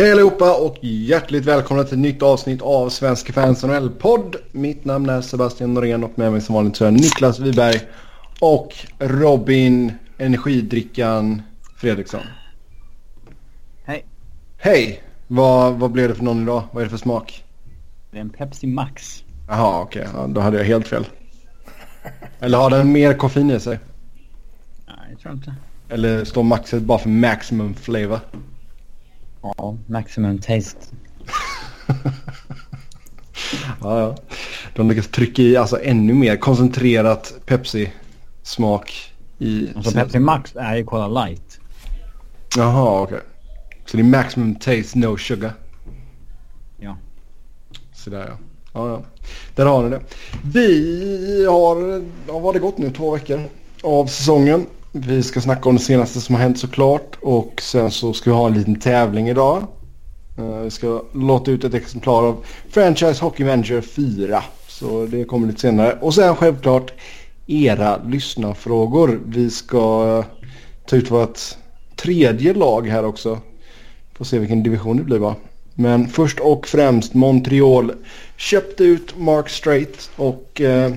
Hej allihopa och hjärtligt välkomna till ett nytt avsnitt av Svenska fans NHL-podd. Mitt namn är Sebastian Norén och med mig som vanligt så är Niklas Wiberg och Robin Energidrickan Fredriksson. Hej. Hej! Vad, vad blev det för någon idag? Vad är det för smak? Det är en Pepsi Max. Jaha, okej. Ja, då hade jag helt fel. Eller har den mer koffein i sig? Nej, jag tror inte. Eller står maxet bara för maximum flavor? Ja, maximum taste. Ja, ja. De lyckas trycka i alltså ännu mer koncentrerat Pepsi-smak i... Alltså Pepsi Max är ju Cola Light. Jaha, okej. Så det är maximum taste, no sugar. Ja. Sådär ja. Ja, ja. Där har ni det. Vi har, ja, vad har det gått nu? Två veckor av säsongen. Vi ska snacka om det senaste som har hänt såklart. Och sen så ska vi ha en liten tävling idag. Eh, vi ska låta ut ett exemplar av Franchise Hockey Manager 4. Så det kommer lite senare. Och sen självklart era lyssnarfrågor. Vi ska eh, ta ut vårt tredje lag här också. Får se vilken division det blir va. Men först och främst Montreal köpte ut Mark Strait och eh,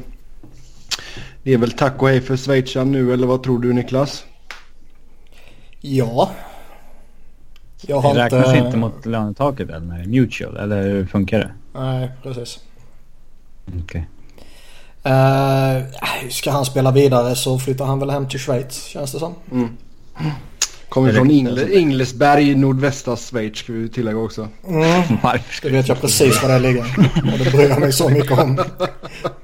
det är väl tack och hej för schweizaren nu eller vad tror du Niklas? Ja. Jag Det har räknas inte... inte mot lönetaket eller med mutual, eller hur funkar det? Nej, precis. Okej. Uh, ska han spela vidare så flyttar han väl hem till Schweiz känns det som. Kommer Det från Ingle. Inglesberg i nordvästra Schweiz ska vi tillägga också. Mm, det vet jag precis var det ligger. Och det bryr jag mig så mycket om.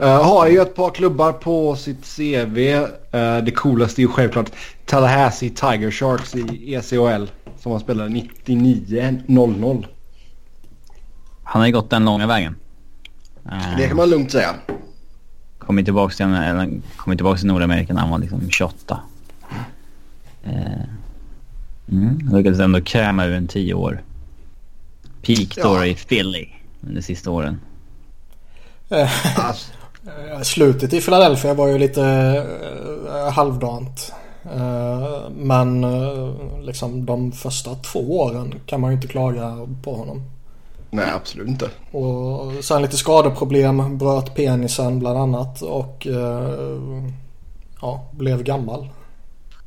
Uh, har ju ett par klubbar på sitt CV. Uh, det coolaste är ju självklart Tallahassee Tiger Sharks i ECHL. Som han spelade 99-00. Han har ju gått den långa vägen. Eh, Det kan man lugnt säga. Kommer tillbaka till, eller, kommer tillbaka till Nordamerika när han var liksom 28. Eh, mm, lyckades ändå kräma ur en 10 år. Peak då Ja. i Philly under sista åren. Eh, Alltså, eh, Slutet i Philadelphia var ju lite uh, halvdant. Eh, men eh, liksom de första två åren kan man ju inte klaga på honom. nej absolut inte. Och sen lite skadeproblem, bröt penisen bland annat och eh, ja, blev gammal.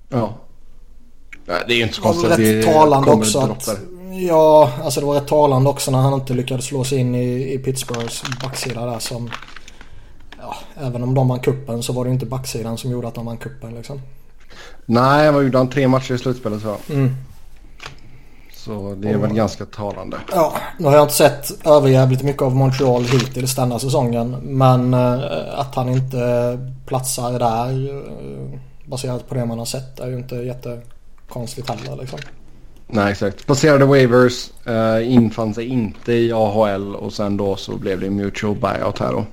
Ja. Nej, det är ju inte så konstigt att det talande också att. Ja, alltså det var rätt talande också när han inte lyckades slå sig in i, i Pittsburghs backsida där som... Ja, även om de vann kuppen så var det inte backsidan som gjorde att de vann kuppen liksom. Nej, vad gjorde han? Tre matcher i slutspelet så. Mm. Så det är väl ganska talande. Ja, nu har jag inte sett överjävligt mycket av Montreal hittills denna säsongen. Men eh, att han inte platsar där eh, baserat på det man har sett är ju inte jättekonstigt heller liksom. Nej, exakt. Passerade waivers, uh, infann sig inte i AHL och sen då så blev det mutual buyout här då.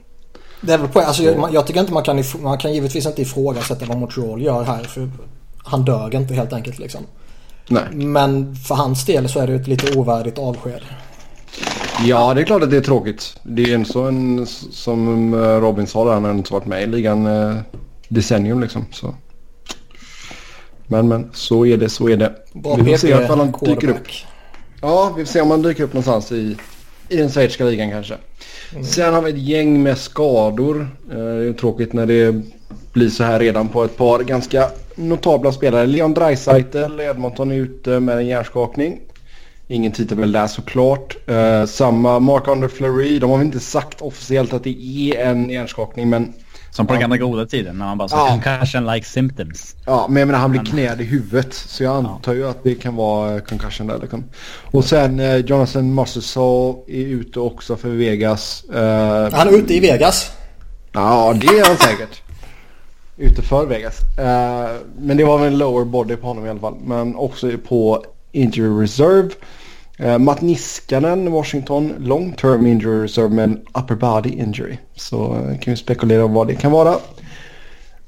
Det är väl på, alltså, jag, jag tycker inte man kan, man kan givetvis inte ifrågasätta vad Montreal gör här. För han dög inte helt enkelt liksom. Nej. Men för hans del så är det ett lite ovärdigt avsked. Ja, det är klart att det är tråkigt. Det är ju en sån som eh, Robin sa där, han har inte varit med i ligan uh, decennium liksom. Så. Men men, så är det, så är det. Bra vi får se ifall han dyker upp. Ja, vi får se om han dyker upp någonstans i, i den schweiziska ligan kanske. Sen har vi ett gäng med skador. Eh, Det är tråkigt när det blir så här redan på ett par ganska notabla spelare. Leon Draisaitl, Edmonton är ute med en hjärnskakning. Ingen tittar väl där såklart. Eh, samma Mark-André Fleury. De har väl inte sagt officiellt att det är en hjärnskakning men Som på den Ja. gamla goda tiden när man bara sa Ja. concussion like symptoms. Ja, men jag menar han blir knäd i huvudet. Så jag antar ju att det kan vara eh, concussion där. Liksom. Och sen eh, Jonathan Marchessault är ute också för Vegas. Eh, Han är ute i Vegas. Ja, det är han säkert. Ute för Vegas. Eh, men det var väl en lower body på honom i alla fall. Men också på injury reserve. Uh, Matt Niskanen, Washington, long term injury reserve med en upper body injury. Så eh, kan vi spekulera om vad det kan vara.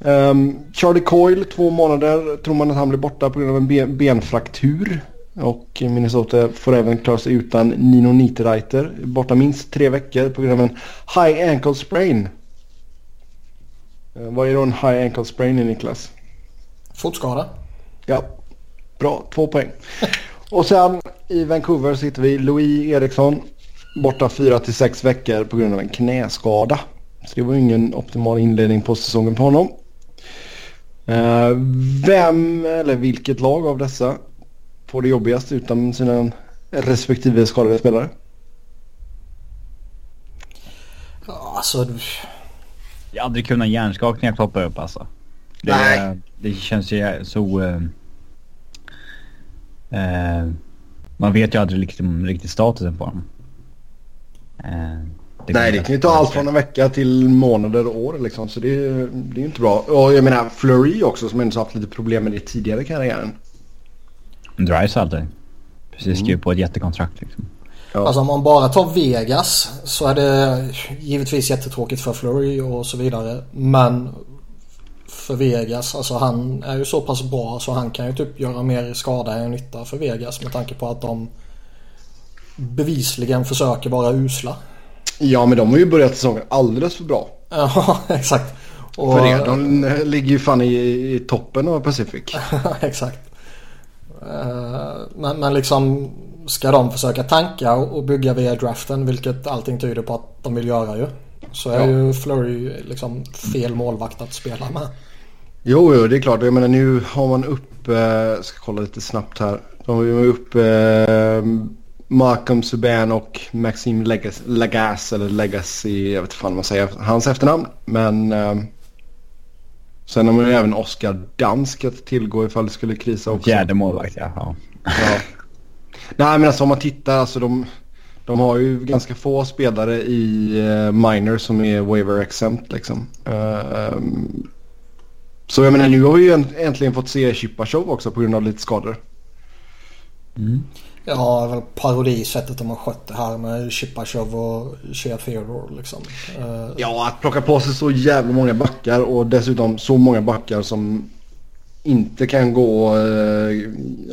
Ehm, Charlie Coyle, två månader tror man att han blir borta på grund av en ben benfraktur. Och Minnesota får även klara sig utan Nino Niederreiter. Borta minst tre veckor på grund av en high ankle sprain. Eh, vad är då en high ankle sprain i Niklas? Fotskada. Ja, bra. Två poäng. Och sen i Vancouver så hittar vi Louis Eriksson. Borta 4 till 6 veckor på grund av en knäskada. Så det var ingen optimal inledning på säsongen på honom. Eh, vem eller vilket lag av dessa får det jobbigast utan sina respektive skadade spelare? Ja, alltså... Jag aldrig kunnat hjärnskakningar ploppar upp alltså. Det, Nej. det känns ju så... eh, man vet ju aldrig liksom, riktigt statusen på dem. Eh, det Nej, det kan ju ta allt från en vecka till månader och år liksom. Så det, är- det är ju inte bra. Och jag menar Flurry också som ändå haft lite problem med det tidigare i karriären. Dreisaitl. Precis skrev på ett jättekontrakt liksom. Ja. Alltså om man bara tar Vegas så är det givetvis jättetråkigt för Flurry och så vidare. Men för Vegas, alltså han är ju så pass bra så han kan ju typ göra mer skada än nytta för Vegas med tanke på att de bevisligen försöker vara usla. Ja, men de har ju börjat säsongen alldeles för bra. Ja, exakt. Och, För det. De ligger ju fan i, i toppen av Pacific. exakt. Eh, Men, men liksom ska de försöka tanka och och bygga via draften vilket allting tyder på att de vill göra ju. Så är Ja. ju Flurry liksom fel målvakt att spela med. Jo, jo, det är klart. Jag menar nu har man upp, eh, ska kolla lite snabbt här. De har ju upp eh, Malcolm Subban och Maxime Legas, eller Legacy, jag vet inte fan vad man säger hans efternamn. Men eh, sen har man ju även Oscar Dansk att tillgå ifall det skulle krisa också. Fjärde målvakt ja. ja. Nej men alltså om man tittar alltså de, de har ju ganska få spelare i uh, minor som är waiver exempt liksom. Ehm, så jag menar nu har vi ju änt- äntligen fått se Chippa Show också på grund av lite skador. Ja, väl parodi sättet de har skött det här med Chipachov och Shea Theodore liksom. Eh, Ja att plocka på sig så jävla många backar och dessutom så många backar som inte kan gå eh,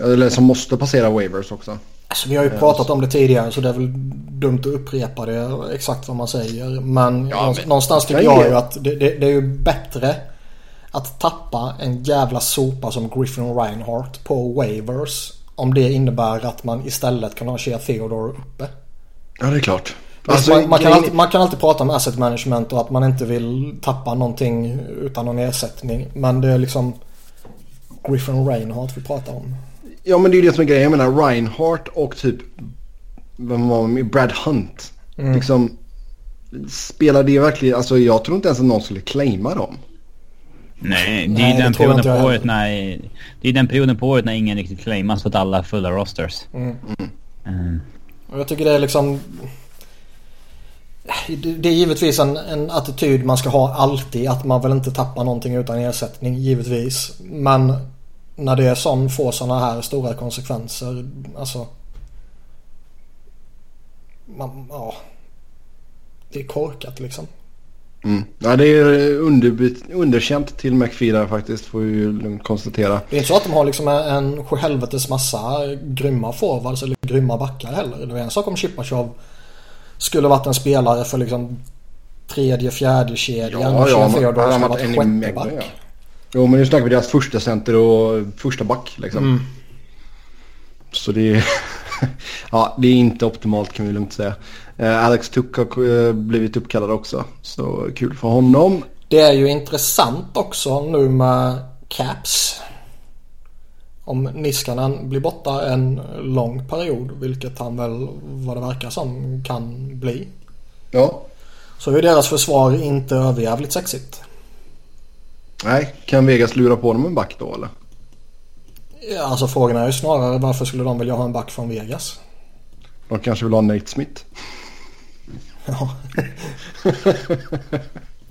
eller som måste passera waivers också. Alltså vi har ju pratat om det tidigare så det är väl dumt att upprepa det exakt vad man säger. Men, Ja, någonstans, men- någonstans tycker jag ju att det, det, det är ju bättre att tappa en jävla sopa som Griffin Reinhardt på waivers. Om det innebär att man istället kan ha Shea Theodore uppe. Ja det är klart. Alltså, man, man, kan grejen- alltid, man kan alltid prata om asset management och att man inte vill tappa någonting utan någon ersättning. Men det är liksom Griffin Reinhardt vi pratar om. Ja men det är ju det som är grejen. Jag menar Reinhardt och typ vem var med? Brad Hunt. Mm. Liksom spelar det verkligen, alltså jag tror inte ens att någon skulle claima dem. Nej, det är Nej, den perioden på året när... Det är den perioden på året när ingen riktigt claimas för att alla är fulla rosters. Mm. Mm. Och jag tycker det är liksom... Det det är givetvis en, en attityd man ska ha alltid. Att man vill inte tappa någonting utan ersättning, givetvis. Men när det är sån, får sådana här stora konsekvenser. Alltså... Man, ja. Det är korkat liksom. Mm. Ja det är underkänt till McFeeder faktiskt får vi ju lugnt konstatera. Det är inte så att de har liksom en en helvetes massa grymma forwards eller grymma backar heller. Det är en sak om Chipachov skulle varit en spelare för liksom tredje, fjärde kedjan Ja, ja, han har skulle varit en sjätte back. ja. Jo men nu snackar vi deras första center och första back liksom. Mm. Så det är, ja, det är inte optimalt kan vi lugnt säga. Eh, Alex Tuck har eh, blivit uppkallad också. Så kul för honom. Det är ju intressant också nu med Caps. Om Niskanen blir borta en lång period, vilket han väl vad det verkar som kan bli. Ja. Så är deras försvar inte överjävligt sexigt. Nej, kan Vegas lura på dem en back då eller? Ja, Alltså frågan är ju snarare varför skulle de vilja ha en back från Vegas? De kanske vill ha Nate Smith. Ja.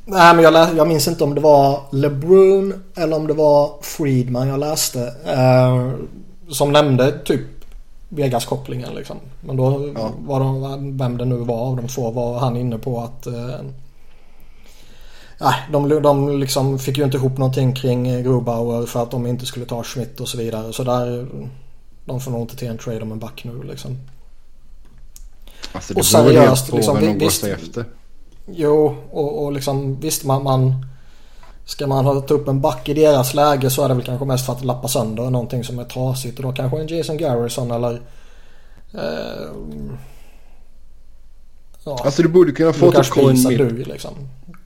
Nej men jag, jag minns inte om det var LeBrun eller om det var Friedman jag läste. Eh, som nämnde typ Vegas-kopplingen liksom. Men då Ja. var de, vem det nu var av de två var han inne på att eh, Nej, de, de liksom fick ju inte ihop någonting kring Grubauer för att de inte skulle ta Schmidt och så vidare. Så där, de får nog inte till en trade om en back nu liksom. Alltså, Och det väl seriöst, på liksom, går visst- efter. Jo, och, och liksom visst man, man Ska man ha ta upp en back i deras läge så är det väl kanske mest för att lappa sönder någonting som är trasigt och då kanske en Jason Garrison eller Eh, ja. Alltså du borde kunna få till Colin Miller. du liksom.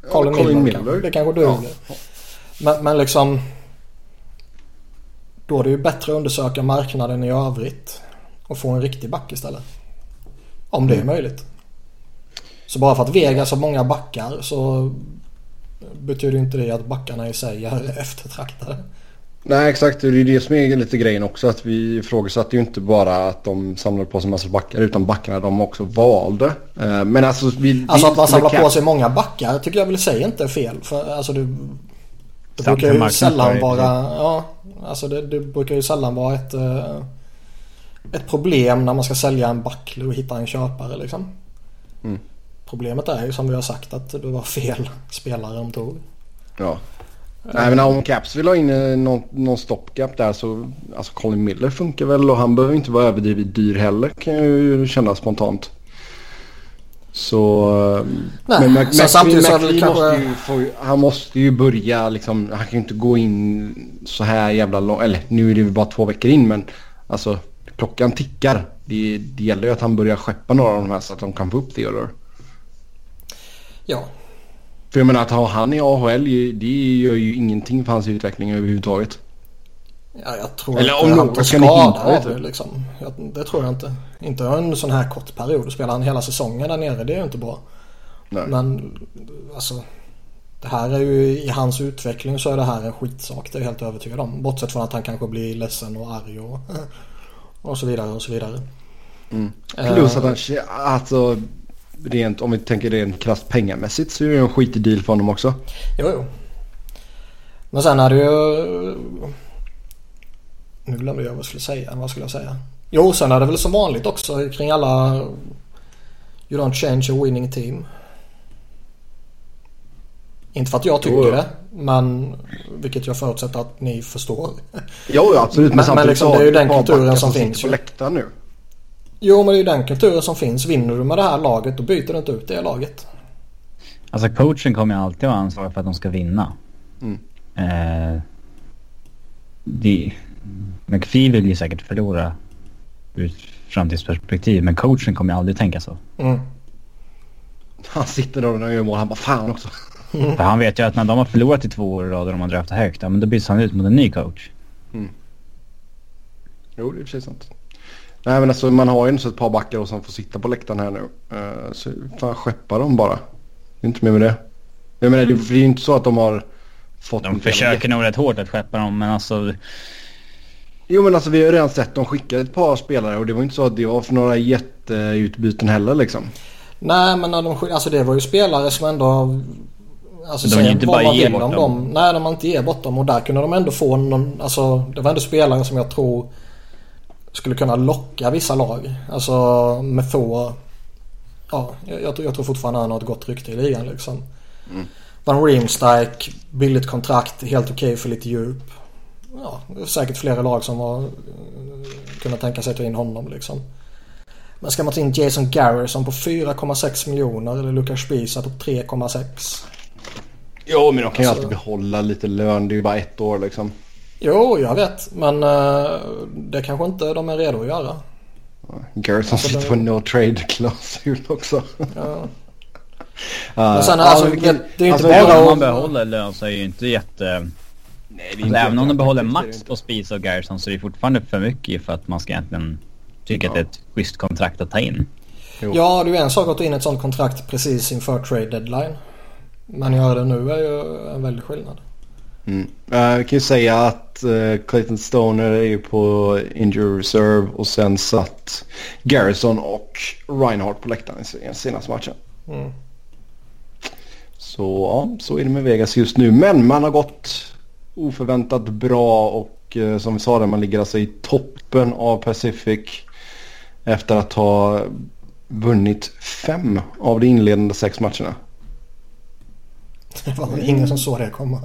Ja, Colin, Colin Miller, Miller. Det kanske duger. Ja. Men, men liksom. Då är det ju bättre att undersöka marknaden i övrigt. Och få en riktig back istället. Om det är Mm. möjligt. Så bara för att Vegas har många backar så betyder inte det att backarna i sig är eftertraktade. Nej exakt, det är ju det som är lite grejen också. Att vi ifrågasatte ju inte bara att de samlade på sig en massa backar utan backarna de också valde. Eh, Men alltså... Vi, Alltså att man samlar på sig många backar tycker jag väl sig inte är fel. För alltså det, det brukar ju sällan vara... Ja, alltså det, det brukar ju sällan vara ett, eh, ett problem när man ska sälja en back och hitta en köpare liksom. Mm. Problemet är ju som vi har sagt att det var fel spelare de tog. Ja. Nej men om Caps vill ha in eh, någon, någon stopgap där så alltså Colin Miller funkar väl och han behöver inte vara överdrivet dyr heller kan jag ju känna spontant. Så... eh, Nej, Mac- sen Mac- samtidigt så är det McLean kanske- måste ju få, han måste ju börja liksom, han kan ju inte gå in så här jävla långt, eller nu är det ju bara två veckor in men alltså klockan tickar. Det, det gäller ju att han börjar skeppa några av de här så att de kan få upp Theodore. Ja, För jag menar att ha han i AHL det gör ju ingenting för hans utveckling överhuvudtaget. ja jag tror Eller om kan det skada av det liksom. Jag, det tror jag inte. Inte en sån här kort period. Spelar han hela säsongen där nere det är ju inte bra. Nej. Men alltså det här är ju i hans utveckling så är det här en skitsak. Det är jag helt övertygad om. Bortsett från att han kanske blir ledsen och arg och, och så vidare och så vidare. Mm. Eh, Plus att han, alltså rent, om vi tänker rent krasst pengamässigt så är det en skitig deal för honom också. Jo, jo. Men sen är det ju... Nu glömde jag vad jag skulle säga. Vad skulle jag säga? Jo, sen är det väl som vanligt också kring alla... You don't change a winning team. Inte för att jag tycker Jo, det. Men vilket jag förutsätter att ni förstår. Jo, ja, absolut. Men- men liksom, det är ju den kulturen som finns på läktaren nu. Jo, men det är ju den kulturen som finns. Vinner du med det här laget då byter du inte ut det laget. Alltså coachen kommer ju alltid vara ansvarig för att de ska vinna. Mm. Eh, det, McPhee vill ju säkert förlora ur framtidsperspektiv men coachen kommer ju aldrig tänka så. Mm. Han sitter där och gör mål. Han bara fan också. För han vet ju att när de har förlorat i två år i rad och de har draftat högt, ja men då byts han ut mot en ny coach. Jo, det är precis sant. Nej men alltså man har ju så ett par backar och som får sitta på läktaren här nu. Uh, så fan skeppa dem bara. Det är inte mer med det. Jag menar det det är ju inte så att de har fått... De försöker nog rätt hårt att skeppa dem men alltså Jo men alltså vi har ju redan sett dem skicka ett par spelare och det var inte så att det var för några jätteutbyten heller liksom. Nej men när de, alltså det var ju spelare som ändå... Alltså De inte bara man ge vill bort om dem. dem. Nej de har inte ge bort dem och där kunde de ändå få någon... Alltså det var ändå spelare som jag tror skulle kunna locka vissa lag. Alltså med få... Ja, jag, jag, tror- fortfarande han har ett gott rykte i ligan liksom. Mm. Van Riemsdyk, billigt kontrakt, helt okej för lite djup. Ja, det är säkert flera lag som har eh, kunnat tänka sig att ta in honom liksom. Men ska man ta in Jason Garrison på 4,6 miljoner eller Lucas Spiesa på 3,6? Jo men de kan ju Alltså- alltid behålla lite lön. Det är ju bara ett år liksom. Jo, jag vet. Men eh, det kanske inte de är redo att göra. Garrison Alltså, sitter det- på no trade klausul också. Ja. Uh, Men sen alltså, det, det är ju inte alltså, bara om man behåller lön så är ju inte jätte... Nej, det är Alltså, inte även om de behåller max inte. på Spies och Garrison så är det fortfarande för mycket för att man ska egentligen tycka att det är ett schysst kontrakt att ta in. Jo. Ja, det är ju en sak att ta in ett sånt kontrakt precis inför trade deadline. Men göra det nu är ju en väldig skillnad. Mm. Eh, vi kan ju säga att uh, Clayton Stoner är ju på injury reserve och sen satt Garrison och Reinhardt på läktaren i se- senaste matchen. Mm. Så ja, så är det med Vegas just nu. Men man har gått oförväntat bra och eh, som vi sa där, man ligger alltså i toppen av Pacific efter att ha vunnit fem av de inledande sex matcherna. Det var väl ingen som såg det komma.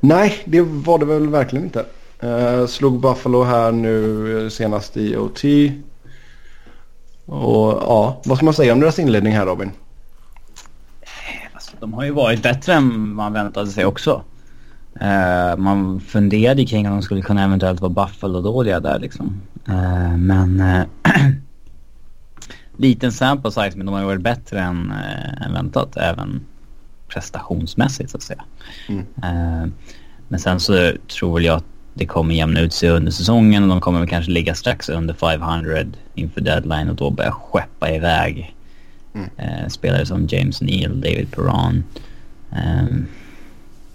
Nej, det var det väl verkligen inte. Uh, slog Buffalo här nu eh, senast i OT. Och ja, vad ska man säga om deras inledning här Robin? Alltså, de har ju varit bättre än man väntade sig också. Eh, man funderade kring om de skulle kunna eventuellt vara Buffalo-dåliga där liksom. Eh, men eh, liten sample size men de har ju varit bättre än, än väntat även prestationsmässigt så att säga. Mm. Uh, men sen så tror väl jag att det kommer jämna ut sig under säsongen och de kommer kanske ligga strax under 500 inför deadline och då börja skeppa iväg mm. uh, spelare som James Neal, David Perron. Um,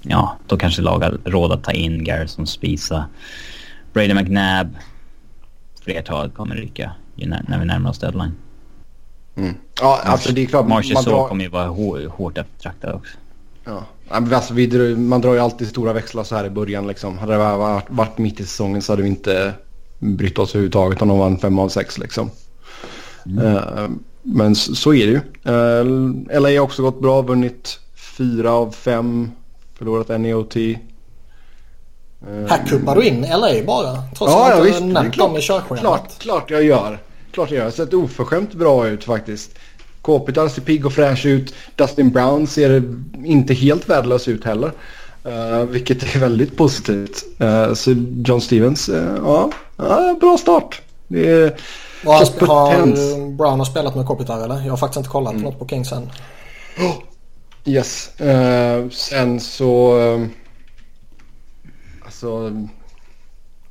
ja, då kanske lag har råd att ta in Garrison Spisa, Brady McNabb. Flertalet kommer rycka när vi närmar oss deadline. Mm. Ja, alltså det är klart. Marshall drar... kommer ju vara hårt eftertraktad också. Ja. Alltså, vi drar, man drar ju alltid stora växlar så här i början. Liksom. Hade det varit, varit mitt i säsongen så hade vi inte brytt oss överhuvudtaget om de vann fem av sex. Liksom. Mm. Uh, men så, så, är det ju. Uh, eh, LA har också gått bra, vunnit fyra av fem, förlorat en i OT. Uh, här kuppar du in LA bara? Trots ja, att du ja, nämnt dem i körschemat. Klart, klart jag gör klart jag gör. Sett oförskämt bra ut faktiskt. Kopitar ser pigg och fräsch ut. Dustin Brown ser inte helt värdelös ut heller. Uh, vilket är väldigt positivt. Uh, så John Stevens, uh, ja, bra start. Det är och har, har Brown har spelat med Kopitar eller? Jag har faktiskt inte kollat mm. något på Kings än. Oh, yes. sen så... alltså...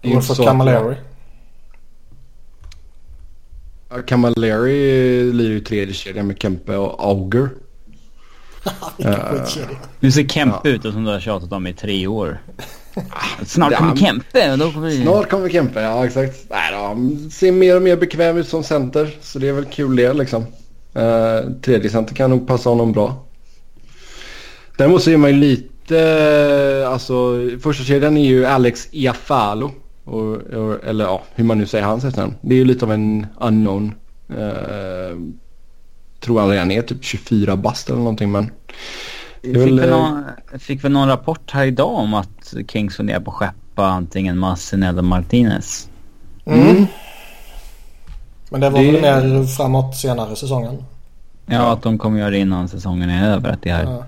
Det är så Camilleri. Camilleri lirar ju tredje kedjan med Kempe och Auger. uh, nu ser Kempe ja. ut som du har tjatat om i tre år. Snart kommer ja, Kempe. Då kommer vi... Snart kommer Kempe, ja exakt. Nej då, ser mer och mer bekväm ut som center. Så det är väl kul det liksom. Uh, tredje center kan nog passa honom bra. Däremot så är man ju lite, alltså första kedjan är ju Alex Iafalo. Och, och, eller ja, hur man nu säger hans efternamn. Det är ju lite av en unknown. Eh, tror han redan är typ 24 bast eller någonting men. Fick, väl, väl någon, fick väl någon rapport här idag om att Kings funderar på att skeppa antingen Massin eller Martinez. Mm. mm. Men det var det... väl mer framåt senare säsongen? Ja, att de kommer göra det innan säsongen är över. Att det här ja.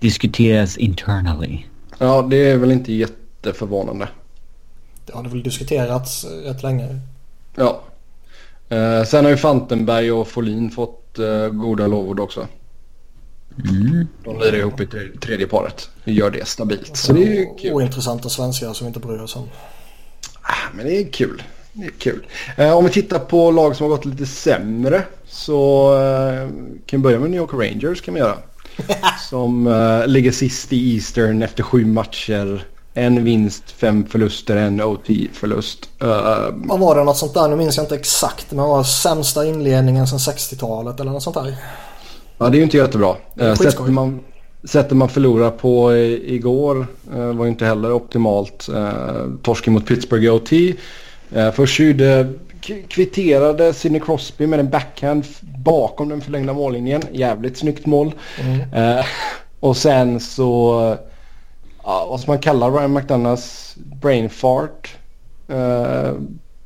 diskuteras internally. Ja, det är väl inte jätteförvånande det har det väl diskuterats rätt länge. Ja. Eh, sen har ju Fantenberg och Folin fått eh, goda lovord också. Mm. De lirar ihop i tredje paret. Vi gör det stabilt. Så det är kul. Ointressanta svenskar som inte bryr oss om. Ah, men det är kul. Det är kul. Eh, om vi tittar på lag som har gått lite sämre så eh, kan vi börja med New York Rangers kan vi göra. som eh, ligger sist i Eastern efter sju matcher. En vinst, fem förluster, en OT-förlust. Uh, Vad var det? Något sånt där? Nu minns jag inte exakt. Men var sämsta inledningen sedan 60-talet eller något sånt där? Ja, det är ju inte jättebra. Uh, sättet, man, sättet man förlorar på i, igår uh, var ju inte heller optimalt. Uh, torsken mot Pittsburgh i OT. Uh, först gjorde, kvitterade Sidney Crosby med en backhand bakom den förlängda mållinjen. Jävligt snyggt mål. Mm. och sen så ja, vad ska man kalla Ryan McDonalds brain fart. Uh,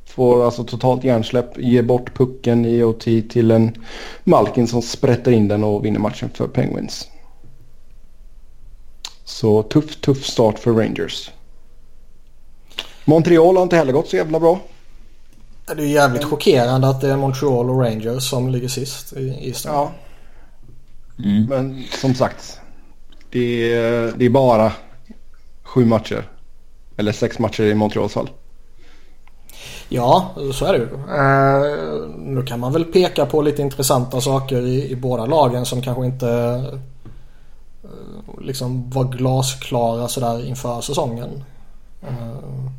får alltså totalt hjärnsläpp, ger bort pucken i OT till en Malkin som sprätter in den och vinner matchen för Penguins. Så tuff, tuff start för Rangers. Montreal har inte heller gått så jävla bra. Det är jävligt chockerande att det är Montreal och Rangers som ligger sist i Eastern. Ja. Mm. Men som sagt. Det är, det är bara sju matcher. Eller sex matcher i Montreals fall. Ja, så är det ju. Uh, nu kan man väl peka på lite intressanta saker i, i båda lagen som kanske inte uh, liksom var glasklara sådär inför säsongen. Uh,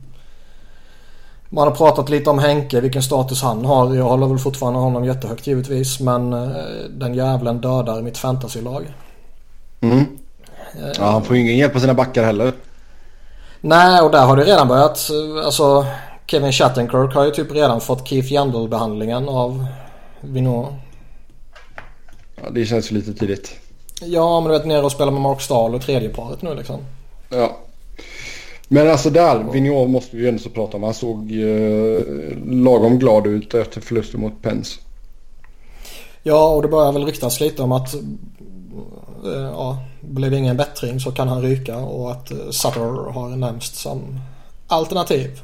man har pratat lite om Henke, vilken status han har. Jag håller väl fortfarande honom jättehögt givetvis. Men den jävlen dödar mitt fantasylag. Mm. Ja, han får ju ingen hjälp av sina backar heller. Nej, och där har det redan börjat. Alltså Kevin Shattenkirk har ju typ redan fått Keith Yandel-behandlingen av Vinå. Ja, det känns ju lite tidigt. Ja, men du vet nere och spela med Mark Stahl och tredje paret nu liksom. Ja. Men alltså där, Vigneault måste vi ju ändå så prata om. Han såg eh, lagom glad ut efter förlusten mot Pens. Ja, och det börjar väl ryktas lite om att ja, blir det ingen bättring så kan han ryka och att eh, Sutter har nämnts som alternativ.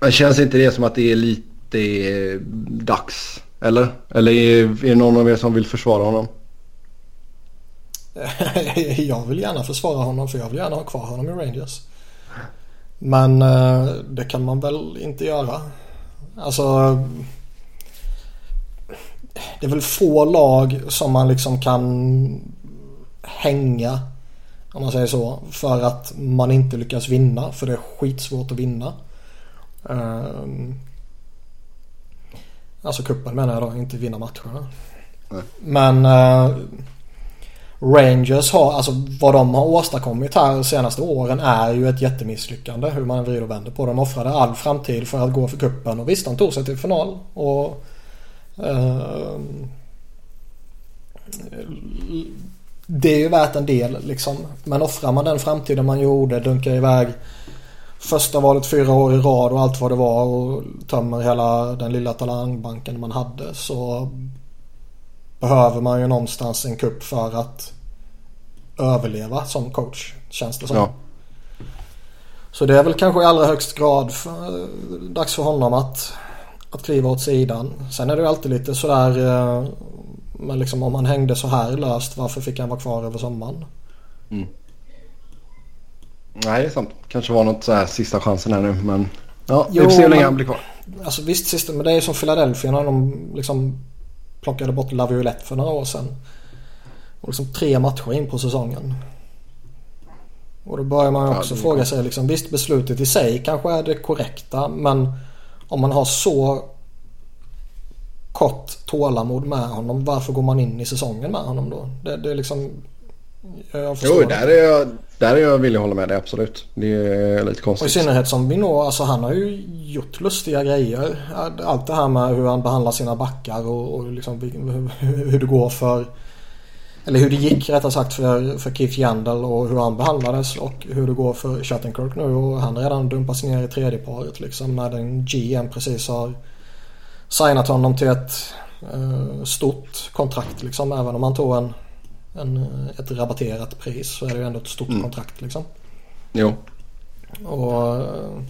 Men känns inte det som att det är lite dags Eller? Eller är, är det någon av er som vill försvara honom? jag vill gärna försvara honom för jag vill gärna ha kvar honom i Rangers. Men eh, det kan man väl inte göra. Alltså det är väl få lag som man liksom kan hänga om man säger så. För att man inte lyckas vinna. För det är skitsvårt att vinna. Um, alltså kuppen menar jag då, inte vinna matcherna. Nej. Men uh, Rangers har, alltså vad de har åstadkommit här de senaste åren är ju ett jättemisslyckande. Hur man vrider och vänder på det. De offrade all framtid för att gå för kuppen och visst de tog sig till final. Och uh, det är ju värt en del liksom. Men offrar man den framtiden man gjorde, dunkar iväg första valet fyra år i rad och allt vad det var och tömmer hela den lilla talangbanken man hade så behöver man ju någonstans en kupp för att överleva som coach känns det som. Ja. Så det är väl kanske i allra högst grad för, dags för honom att, att kliva åt sidan. Sen är det ju alltid lite sådär eh, men liksom om han hängde så här löst varför fick han vara kvar över sommaren? Mm. Nej, det är sant. Kanske var något så här sista chansen här nu men ja, vi får se hur länge han blir kvar. Alltså visst, sista, men det är som Philadelphia när de liksom plockade bort Laviolette för några år sedan. Och liksom tre matcher in på säsongen. Och då börjar man också ja, fråga sig liksom, visst beslutet i sig kanske är det korrekta men om man har så kort tålamod med honom. Varför går man in i säsongen med honom då? Det, det är liksom... Jag jo, där är, jag, där är jag villig att hålla med dig absolut. Det är lite konstigt. Och i synnerhet som vi nog, alltså han har ju gjort lustiga grejer. Allt det här med hur han behandlar sina backar och, och liksom hur det går för... Eller hur det gick rättare sagt för, för Keith Yandel och hur han behandlades och hur det går för Shattenkirk nu och han redan dumpas ner i tredje paret liksom när den GM precis har signat honom till ett eh, stort kontrakt liksom. Även om han tog en, en, ett rabatterat pris så är det ju ändå ett stort mm. kontrakt liksom. Jo. Och eh,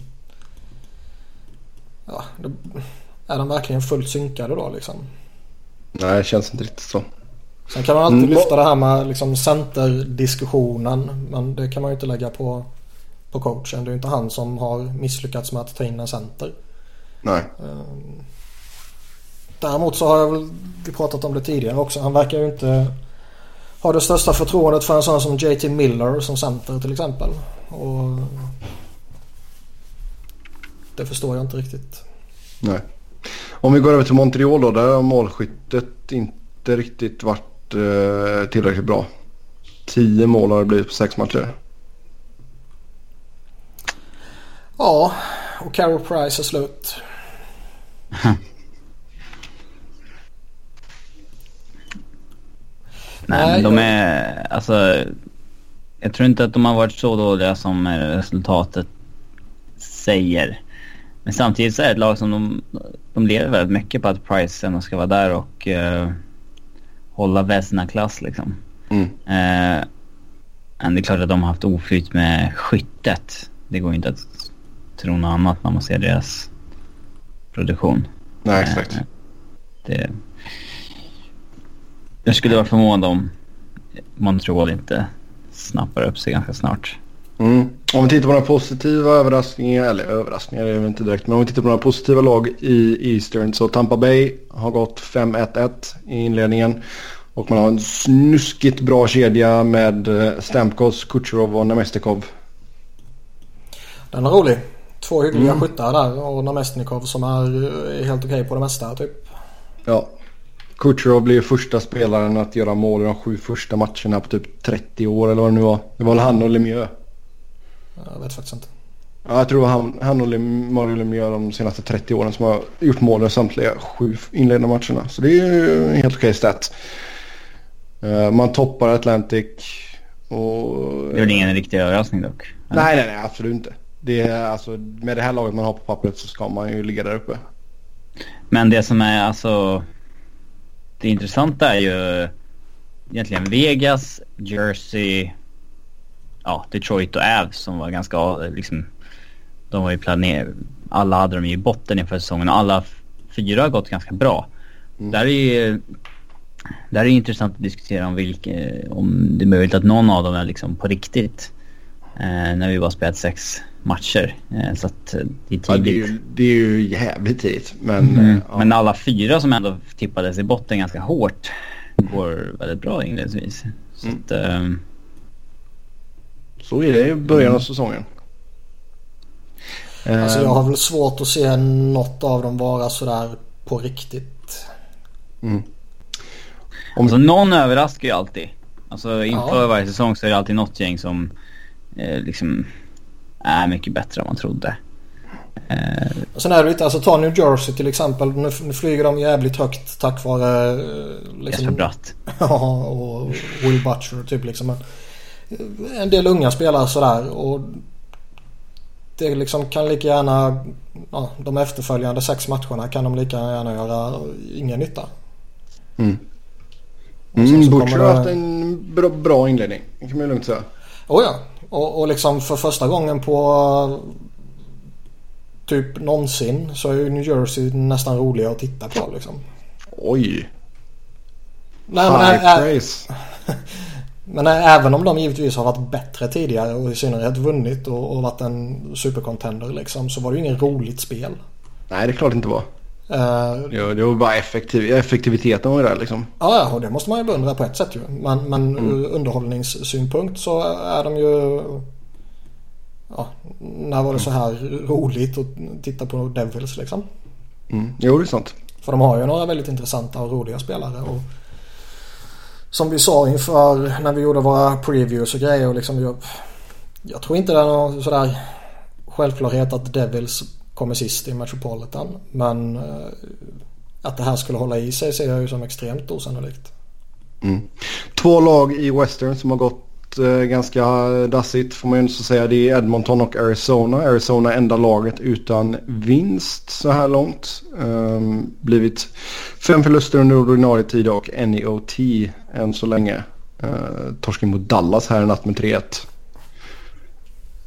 ja, det, är de verkligen fullt synkade då liksom? Nej, det känns inte riktigt så. Sen kan man alltid mm. lyfta det här med liksom centerdiskussionen. Men det kan man ju inte lägga på, på coachen. Det är ju inte han som har misslyckats med att ta in en center. Nej. Um, Däremot så har jag väl vi pratat om det tidigare också. Han verkar ju inte ha det största förtroendet för en sån som JT Miller som center till exempel. Och det förstår jag inte riktigt. Nej. Om vi går över till Montreal då. Där har målskyttet inte riktigt varit eh, tillräckligt bra. Tio mål har det blivit på sex matcher. Ja, och Carol Price är slut. Nej, men de är... Alltså... Jag tror inte att de har varit så dåliga som resultatet säger. Men samtidigt så är det ett lag som de, de lever väldigt mycket på att Price ändå ska vara där och uh, hålla Vesna-klass liksom. Mm. Uh, men det är klart att de har haft oflyt med skyttet. Det går inte att tro något annat när man ser deras produktion. Nej, exakt. Uh, det, jag skulle vara förvånad om Montreal inte snappar upp sig ganska snart. Mm. Om vi tittar på några positiva överraskningar, eller överraskningar är det inte direkt, men om vi tittar på några positiva lag i Eastern så Tampa Bay har gått 5-1-1 i inledningen. Och man har en snuskigt bra kedja med eh, Stamkos, Kucherov och Namestikov. Den är rolig. Två hyggliga mm. skyttar där och Namestnikov som är eh, helt okej okay på det mesta typ. Ja, Kucherov blev första spelaren att göra mål i de sju första matcherna på typ 30 år eller vad det nu var. Det var väl han och Lemieux. Jag vet faktiskt inte. Ja, jag tror det var han, han och Mario Lemieux de senaste 30 åren som har gjort mål i samtliga sju inledande matcherna. Så det är ju en helt okej stat. Uh, man toppar Atlantic och... Det är ingen riktig överraskning dock? Nej, nej, nej, absolut inte. Det är, alltså, med det här laget man har på pappret så ska man ju ligga där uppe. Men det som är alltså det intressanta är ju egentligen Vegas, Jersey, ja, Detroit och Avs som var ganska liksom... De var ju planerade... Alla hade de ju i botten inför säsongen och alla fyra har gått ganska bra. Där är där är det intressant att diskutera om, vilka, om det är möjligt att någon av dem är liksom på riktigt. Eh, när vi bara spelat sex matcher. Eh, så att det är tidigt. Ja, det, är ju, det är ju jävligt tidigt. Men, Mm. ja. Men alla fyra som ändå tippades i botten ganska hårt går väldigt bra inledningsvis. Så Mm. att, ehm, Så är det i början av säsongen. Alltså Eh, jag har väl svårt att se något av dem vara sådär på riktigt. mm. alltså någon överraskar ju alltid. Alltså inför Ja. varje säsong så är det alltid något gäng som eh, liksom är mycket bättre än man trodde. Eh, Och Sen är det lite, alltså ta New Jersey till exempel. Nu, nu flyger de jävligt högt tack vare... eh, Jesper Liksom, Bratt. ja, och Will Butcher typ liksom. Men, eh, en del unga spelare sådär och det liksom kan lika gärna... Ja, de efterföljande sex matcherna kan de lika gärna göra ingen nytta. Mm. Mm, Butcher har haft en bra, bra inledning. Det kan man ju lugnt säga. Oh ja. Och, och liksom för första gången på typ någonsin så är ju New Jersey nästan roliga att titta på liksom. Oj. Nej, men, High praise. men även om de givetvis har varit bättre tidigare och i synnerhet vunnit och, och varit en supercontender liksom så var det ju ingen roligt spel. Nej, det är klart det inte var. Uh, Ja, det var bara effektiv, effektiviteten var ju där liksom. ja, och det måste man ju beundra på ett sätt ju. Men, men ur underhållningssynpunkt så är de ju... Ja, när var det så här roligt att titta på Devils liksom? Mm. Jo, det är sant. För de har ju några väldigt intressanta och roliga spelare. Och som vi sa inför när vi gjorde våra previews och grejer. Och liksom jag, jag tror inte det är någon sådär självklarhet att Devils kommer sist i Metropolitan. Men eh, att det här skulle hålla i sig ser jag ju som extremt osannolikt. Mm. Två lag i Western som har gått eh, ganska dassigt får man ju inte säga. Det är Edmonton och Arizona. Arizona är enda laget utan vinst så här långt. Um, blivit fem förluster under ordinarie tid och en i OT än så länge. Eh, uh, torsken mot Dallas här i natt med 3-1.